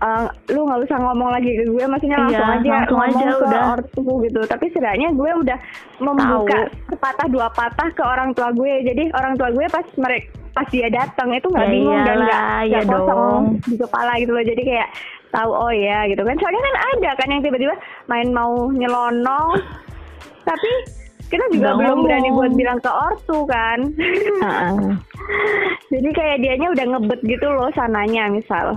eh, lu nggak usah ngomong lagi ke gue. Maksudnya Iya, langsung aja langsung ngomong aja, ke udah. ortu gitu. Tapi setidaknya gue udah membuka sepatah dua patah ke orang tua gue. Jadi orang tua gue pas mereka pas dia datang itu nggak Ya bingung dan nggak iyalah, nggak ya kosong dong. di kepala gitu loh. Jadi kayak tahu oh ya gitu kan soalnya kan ada kan yang tiba-tiba main mau nyelonong tapi kita juga Nggak belum berani ngomong. buat bilang ke ortu kan Heeh. jadi kayak dianya udah ngebet gitu loh sananya misal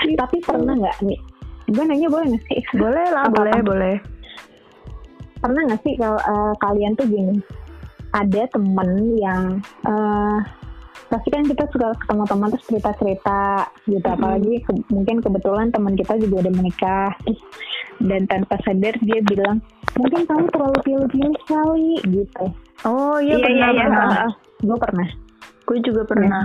Eh, tapi pernah nggak nih? Gue nanya boleh nggak sih? boleh lah Apa-apa? boleh boleh Pernah nggak sih kalau eh, kalian tuh gini? Ada temen yang eh pasti kan kita suka ketemu teman terus cerita-cerita gitu. Apalagi ke- mungkin kebetulan teman kita juga udah menikah. Dan tanpa sadar dia bilang mungkin kamu terlalu pilih-pilih sekali gitu. Oh iya Iya, pernah iya, iya. pernah. Gue pernah. Gue juga pernah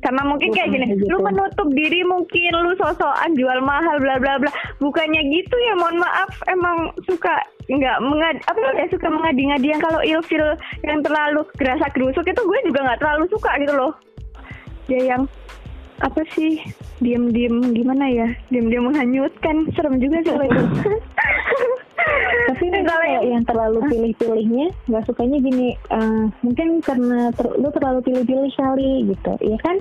sama mungkin kayak gini Gitu. lu menutup diri mungkin lu sosokan jual mahal bla bla bla. Bukannya gitu ya mohon maaf. Emang suka nggak mengad apa ya suka mengadi-ngadi yang kalau ilfil yang terlalu gerasa gerusuk itu gue juga nggak terlalu suka gitu loh. Dia yang apa sih diem-diem gimana ya? Diem-diem menghanyutkan serem juga sih itu tapi ini Kalau kayak yang- terlalu pilih-pilihnya nggak sukanya gini eh, mungkin karena ter- lu terlalu pilih-pilih kali gitu. Ya kan?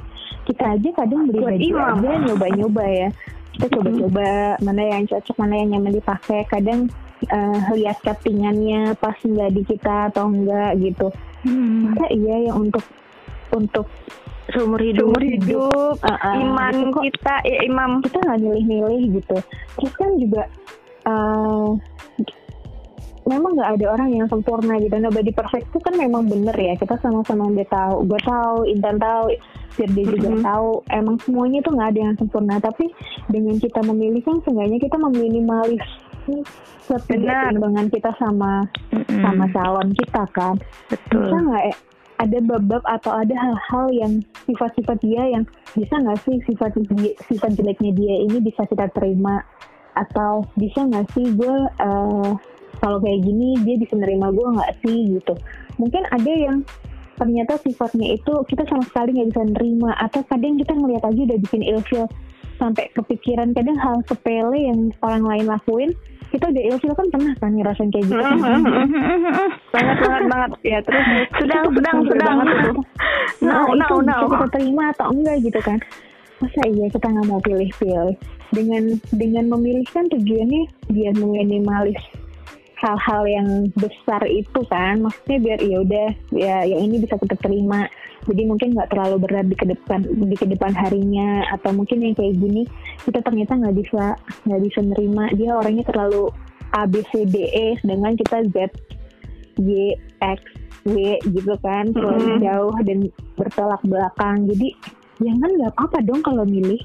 Kita aja kadang beli baju imam. aja nyoba-nyoba ya. Kita coba-coba mana yang cocok mana yang nyaman dipakai. Kadang eh, lihat settingannya pas nggak di kita atau enggak gitu. Hmm. masa iya yang untuk untuk seumur hidup. Seumur hidup. Ah, ah, iman gitu kita ya imam. Kita nggak milih-milih gitu. Terus kan juga eh, memang nggak ada orang yang sempurna gitu. Nobody perfect itu kan memang bener ya. Kita sama-sama udah tahu. Gue tahu Intan tahu biar dia juga Mhm. tahu. Emang semuanya tuh nggak ada yang sempurna. Tapi dengan kita memilih kan seenggaknya kita meminimalis Benar. ketimbangan kita sama Mm-mm. sama calon kita kan. Betul. Bisa nggak ya ada bab-bab atau ada hal-hal yang sifat-sifat dia yang bisa nggak sih sifat sifat jeleknya dia ini bisa kita terima atau bisa nggak sih gue eh, kalau kayak gini dia bisa nerima gue nggak sih gitu. Mungkin ada yang ternyata sifatnya itu kita sama sekali nggak bisa nerima. Atau kadang kita ngeliat aja udah bikin ilfil sampai kepikiran. Kadang hal sepele yang orang lain lakuin kita udah ilfil kan pernah kan ngerasain kayak gitu. Kan banget banget banget. Ya terus sedang sedang sedang. gitu. Nah, now, itu now. bisa kita terima atau enggak gitu kan masa iya kita nggak mau pilih-pilih dengan dengan memilih kan tujuannya biar meminimalis hal-hal yang besar itu kan. Maksudnya biar ya udah ya yang ini bisa kita terima. Jadi mungkin nggak terlalu berat di ke depan di ke depan harinya. Atau mungkin yang kayak gini kita ternyata nggak bisa nggak bisa nerima. Dia orangnya terlalu A B C D E sedangkan kita Z Y X W gitu kan. Terlalu Mm-mm. jauh dan bertolak belakang. Jadi ya kan nggak apa-apa dong kalau milih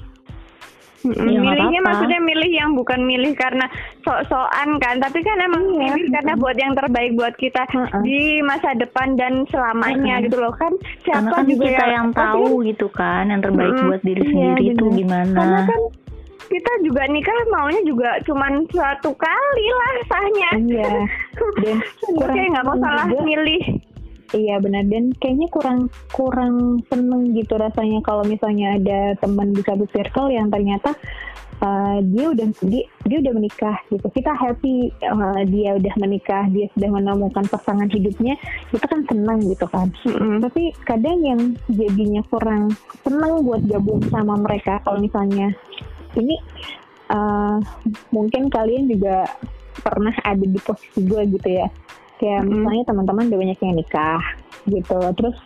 Ya, milihnya apa-apa. maksudnya milih yang bukan milih karena sok-sokan kan tapi kan emang Iya. milih karena buat yang terbaik buat kita Heeh. di masa depan dan selamanya gitu loh kan karena siapa kan juga kita yang tahu gitu kan yang terbaik Mm-mm. buat diri Iya, sendiri itu bener. gimana karena kan kita juga nikah maunya juga cuman suatu kali lah sahnya Iya. Dan kayak nggak mau salah juga. milih Iya benar. Dan kayaknya kurang kurang seneng gitu rasanya kalau misalnya ada teman di satu circle yang ternyata uh, dia udah dia, dia udah menikah gitu. Kita happy uh, dia udah menikah dia sudah menemukan pasangan hidupnya kita kan senang gitu kan. Mm-mm. tapi kadang yang jadinya kurang senang buat gabung sama mereka kalau misalnya ini uh, mungkin kalian juga pernah ada di posisi gue gitu ya kayak Mm-mm. misalnya teman-teman udah banyak yang nikah gitu. Terus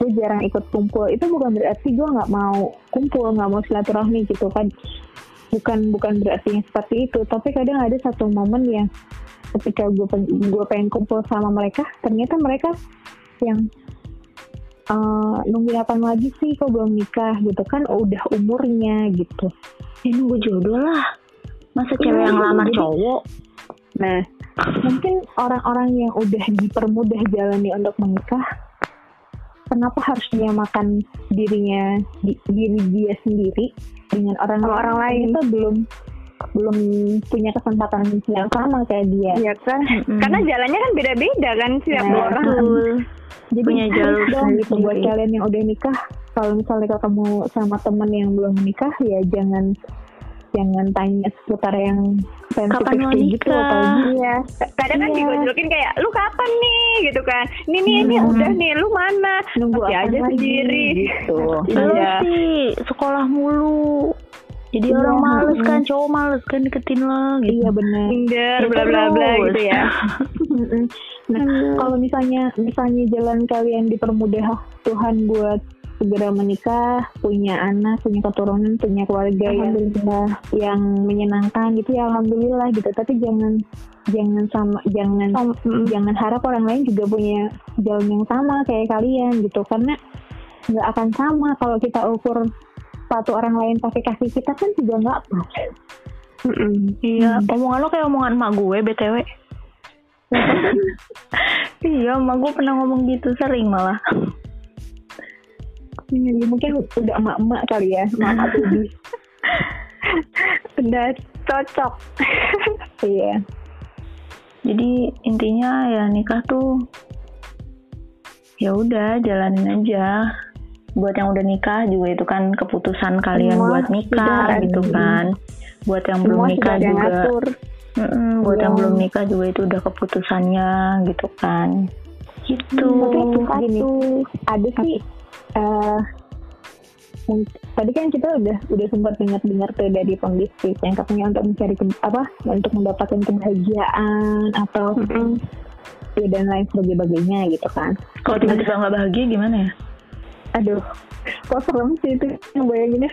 gue jarang ikut kumpul. Itu bukan berarti gue nggak mau kumpul nggak mau silaturahmi gitu kan. Bukan bukan berarti yang seperti itu. Tapi kadang ada satu momen yang ketika gue gue pengen kumpul sama mereka ternyata mereka yang eh nungguin apa lagi sih kok belum nikah gitu kan. Udah umurnya gitu. Ya nunggu jodoh lah. Masa cewek Iya, yang lamar cowok? Nah mungkin orang-orang yang udah dipermudah jalannya untuk menikah kenapa harus menyamakan dirinya di- diri dia sendiri dengan orang Sama orang lain. itu belum belum punya kesempatan yang sama kayak dia. Iya kan? Mm-mm. karena jalannya kan beda-beda kan setiap Nah, orang. betul. Jadi punya jalur dong gitu buat kalian yang udah nikah. Kalau misalnya ketemu sama temen yang belum menikah ya jangan jangan tanya seputar yang Kapan mau gitu nikah? apalagi Iya, kadang kan Iya. digojlokin kayak lu kapan nih gitu kan. Ini nih ini udah nih lu mana? nunggu aja lagi, sendiri. gitu. Lu Iya. sih sekolah mulu. Jadi Iya, orang males mm. kan, cowok males kan deketin lo gitu. Iya benar. Minder, Ya bla bla bla gitu ya. Nah, kalau misalnya misalnya jalan kalian dipermudah Tuhan buat segera menikah, punya anak, punya keturunan, punya keluarga yang yang menyenangkan gitu ya alhamdulillah gitu. Tapi jangan jangan sama jangan Mm. jangan harap orang lain juga punya jalan yang sama kayak kalian gitu karena nggak akan sama kalau kita ukur sepatu orang lain pakai kaki kita kan juga nggak pas. Mm-mm. Iya, omongan lo kayak omongan emak gue BTW. iya, emak gue pernah ngomong gitu sering malah. Ya, mungkin udah emak-emak kali ya, emak Budi. Udah cocok. Iya. Jadi intinya ya nikah tuh ya udah jalanin aja. Buat yang udah nikah juga itu kan keputusan kalian Semua buat nikah udah gitu kan. Buat yang belum Semua sudah nikah juga ngatur. Mm-mm, buat yang Iya. belum nikah juga itu udah keputusannya gitu kan. Gitu. Tapi gini, ada sih eh, tadi kan kita udah udah sempat dengar-dengar tuh dari pembisnis yang katanya untuk mencari ke- apa untuk mendapatkan kebahagiaan atau Mm-mm. ya dan lain sebagainya gitu kan. Kalau tiba-tiba nggak bahagia gimana ya? Aduh, kok serem sih itu ngebayanginnya.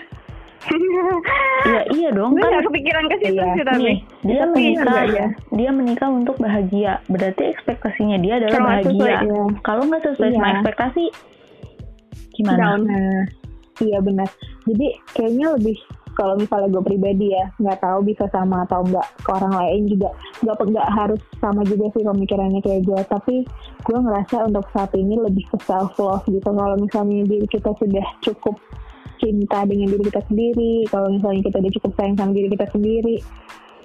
Iya iya dong Gue kan. gak kepikiran ke situ Iya. sih tapi. Nih, dia Tapi menikah, ya? dia menikah untuk bahagia. Berarti ekspektasinya dia adalah Kalau bahagia. sesuai, iya. Kalau nggak sesuai sama Iya. ekspektasi, gimana? Nah, iya benar. Jadi kayaknya lebih kalau misalnya gue pribadi ya nggak tahu bisa sama atau enggak ke orang lain juga. Nggak nggak harus sama juga sih pemikirannya kayak gue tapi gue ngerasa untuk saat ini lebih ke self love gitu. Kalau misalnya diri kita sudah cukup cinta dengan diri kita sendiri kalau misalnya kita udah cukup sayang sama diri kita sendiri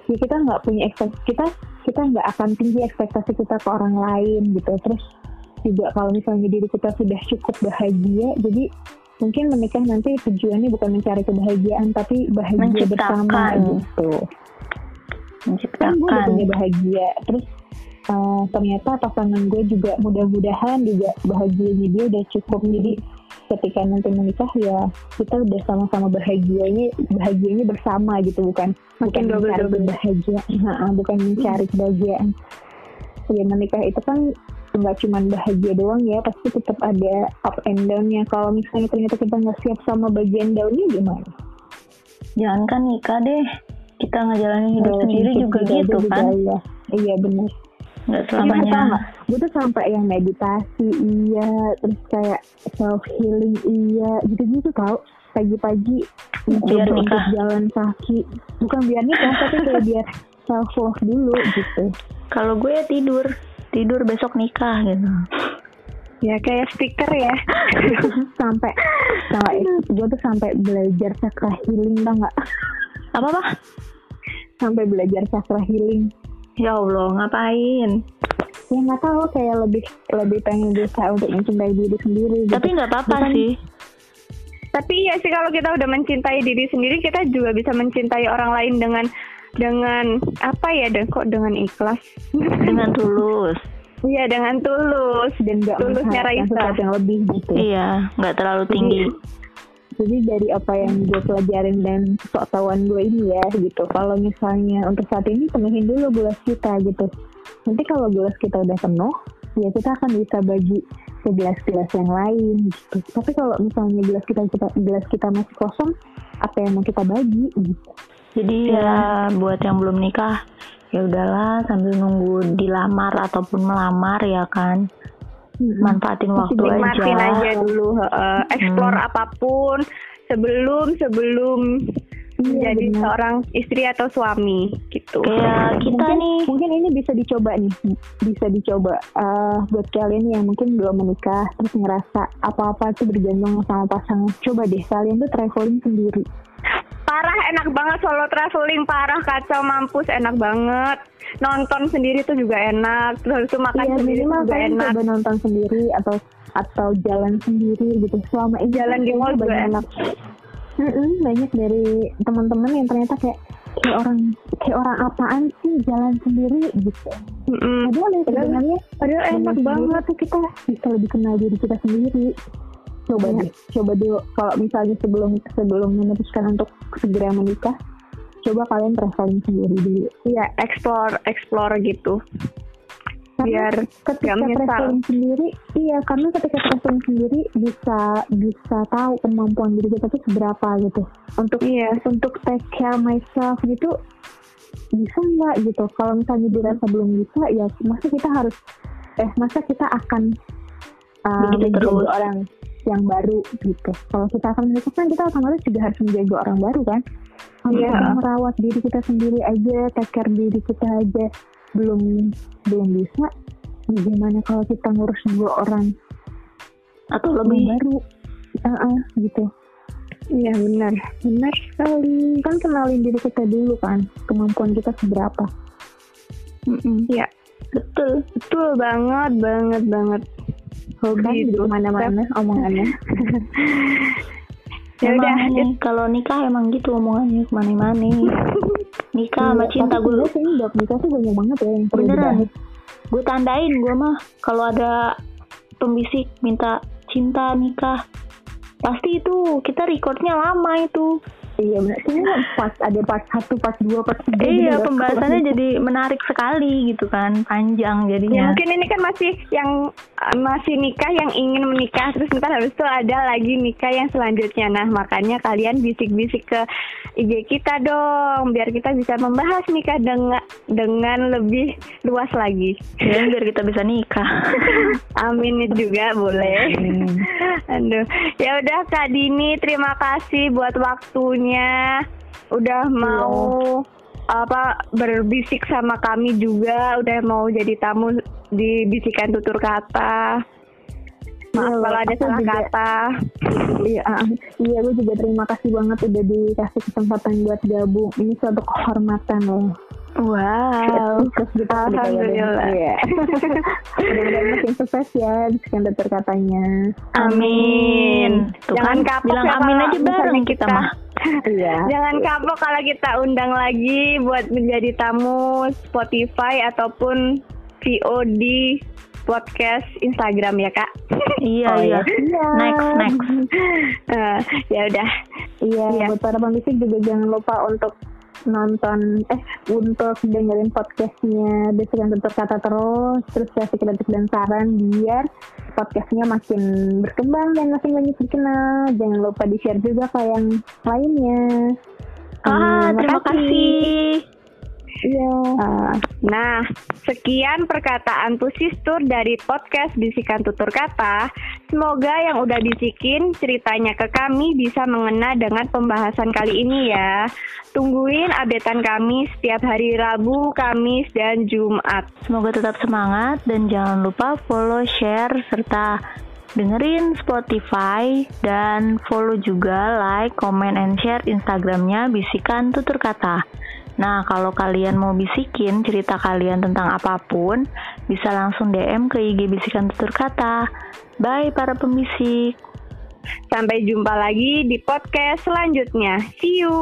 ya kita nggak punya ekspektasi kita kita nggak akan tinggi ekspektasi kita ke orang lain gitu. Terus juga kalau misalnya diri kita sudah cukup bahagia jadi mungkin menikah nanti tujuannya bukan mencari kebahagiaan tapi bahagia Menciptakan. bersama gitu. Kan gue Menciptakan. punya bahagia. Terus eh, ternyata pasangan gue juga mudah-mudahan juga bahagianya dia udah cukup. Jadi ketika nanti menikah ya kita udah sama-sama bahagianya bahagianya bersama gitu. Bukan bukan Makin mencari kebahagiaan. Nah, bukan mencari kebahagiaan. Ya menikah itu kan nggak cuma bahagia doang ya pasti tetap ada up and down-nya kalau misalnya ternyata kita nggak siap sama bagian down-nya gimana Jangan kan nikah deh. Kita ngejalanin hidup Oh, sendiri juga gitu juga kan. iya iya benar Nggak tau selamanya. gue tuh sampai yang meditasi iya, terus kayak self healing iya, gitu-gitu tau. Pagi-pagi Biar untuk nikah. jalan kaki, bukan biar nikah tapi kayak biar self love dulu gitu. Kalau gue ya tidur, tidur besok nikah gitu. Ya kayak stiker ya. sampai sampai gue tuh sampai belajar chakra healing tau nggak? Apa apa? Sampai belajar chakra healing. Ya Allah, ngapain? Ya nggak tahu kayak lebih lebih pengen berusaha untuk mencintai diri sendiri. Gitu. Tapi nggak apa-apa Bukan- sih. Tapi iya sih kalau kita udah mencintai diri sendiri, kita juga bisa mencintai orang lain dengan dengan apa ya? Dan kok dengan ikhlas? Dengan tulus. Iya dengan tulus. dan nggak Tulusnya Raisa. yang lebih gitu. Iya, nggak terlalu tinggi. Jadi dari apa yang gue pelajarin dan pengetahuan gue ini ya gitu. Kalau misalnya untuk saat ini penuhin dulu gelas kita gitu. Nanti kalau gelas kita udah penuh, ya kita akan bisa bagi ke gelas-gelas yang lain gitu. Tapi kalau misalnya gelas kita, kita gelas kita masih kosong, apa yang mau kita bagi gitu. Jadi ya buat yang belum nikah, ya udahlah sambil nunggu dilamar ataupun melamar ya kan. Manfaatin waktu aja. aja dulu. heeh. explore apa pun sebelum sebelum Iya, menjadi benar. seorang istri atau suami gitu. Kayak kita mungkin, nih, mungkin ini bisa dicoba nih bisa dicoba Eh, buat kalian yang mungkin belum menikah terus ngerasa apa-apa tuh bergantung sama pasangan coba deh kalian tuh traveling sendiri Parah enak banget solo traveling parah kacau mampus enak banget. Nonton sendiri tuh juga enak. Terus itu makan Iya sendiri juga enak. coba nonton sendiri atau atau jalan sendiri gitu selama ini Jalan di mall juga enak. Mm-mm, banyak dari teman-teman yang ternyata kayak kayak orang kayak orang apaan sih jalan sendiri gitu Mm-mm. padahal ya sebenarnya Padahal enak banget. tuh kita bisa lebih kenal diri kita sendiri coba deh coba dulu kalau misalnya sebelum sebelum memutuskan untuk segera menikah coba kalian traveling sendiri dulu Iya, explore explore gitu. Karena Biar ketika traveling sendiri iya karena ketika traveling sendiri bisa bisa tahu kemampuan diri kita tuh seberapa gitu untuk Iya. untuk take care myself gitu bisa nggak gitu kalau misalnya dirasa belum bisa ya masa kita harus eh masa kita akan Begitu menjaga terus. orang yang baru gitu kalau kita akan menikah kan kita otomatis juga harus menjaga orang baru kan kalau Iya. kita merawat diri kita sendiri aja take care diri kita aja belum belum bisa bagaimana kalau kita ngurus dua orang atau lebih baru Heeh, gitu Iya benar. benar sekali kan kenalin diri kita dulu kan kemampuan kita seberapa. Iya. Betul. Betul banget, banget, banget. Hobi di itu. mana-mana omongannya Ya udah, kalau nikah emang gitu omongannya ke mana-mana. nikah sama Iya, cinta gue sebenarnya kayaknya bab nikah tuh banyak banget ya yang beneran. Gue tandain gue mah kalau ada pembisik minta cinta nikah pasti itu kita recordnya lama itu. Iya benar kayaknya pas ada part satu part dua part tiga gitu Iya ya. pembahasannya jadi menarik sekali gitu kan panjang Ya jadinya. mungkin ini kan masih yang uh, masih nikah yang ingin menikah terus ntar habis itu ada lagi nikah yang selanjutnya. Nah makanya kalian bisik-bisik ke IG kita dong biar kita bisa membahas nikah dengan dengan lebih luas lagi. Ya biar kita bisa nikah. Amin juga boleh. Aduh, ya udah Kak Dini, terima kasih buat waktunya. Udah mau apa berbisik sama kami juga, udah mau jadi tamu di bisikan tutur kata. Maaf Iya, kalau ada salah juga- kata. iya ah, iya gue juga terima kasih banget udah dikasih kesempatan buat gabung ini suatu kehormatan loh Wow. terus gitu Alhamdulillah. Iya. mudah-mudahan makin sukses ya bisikan tutur katanya Amin. Tuh Jangan kan kapok bilang ya amin aja bareng kita kita- mah. Iya Jangan kapok kalau kita undang lagi buat menjadi tamu Spotify ataupun VOD podcast Instagram ya kak. Iya Oh, iya. iya. Next next. Eh, ya udah. Iya, Iya. buat para pembisik juga jangan lupa untuk nonton eh untuk dengerin podcastnya bisikan tutur kata terus terus kasih kritik dan saran biar podcastnya makin berkembang dan makin banyak dikenal. Jangan lupa di share juga ke yang lainnya. Ah, Hmm, terima kasih. Iya Eh, nah, sekian perkataan Pusistur dari podcast Bisikan Tutur Kata. Semoga yang udah bisikin ceritanya ke kami bisa mengena dengan pembahasan kali ini ya. Tungguin updatean kami setiap hari Rabu, Kamis, dan Jumat. Semoga tetap semangat dan jangan lupa follow, share, serta dengerin Spotify dan follow juga like, comment, and share Instagramnya Bisikan Tutur Kata. Nah, kalau kalian mau bisikin cerita kalian tentang apa pun, bisa langsung DM ke IG Bisikan Tutur Kata. Bye para pembisik. Sampai jumpa lagi di podcast selanjutnya. See you.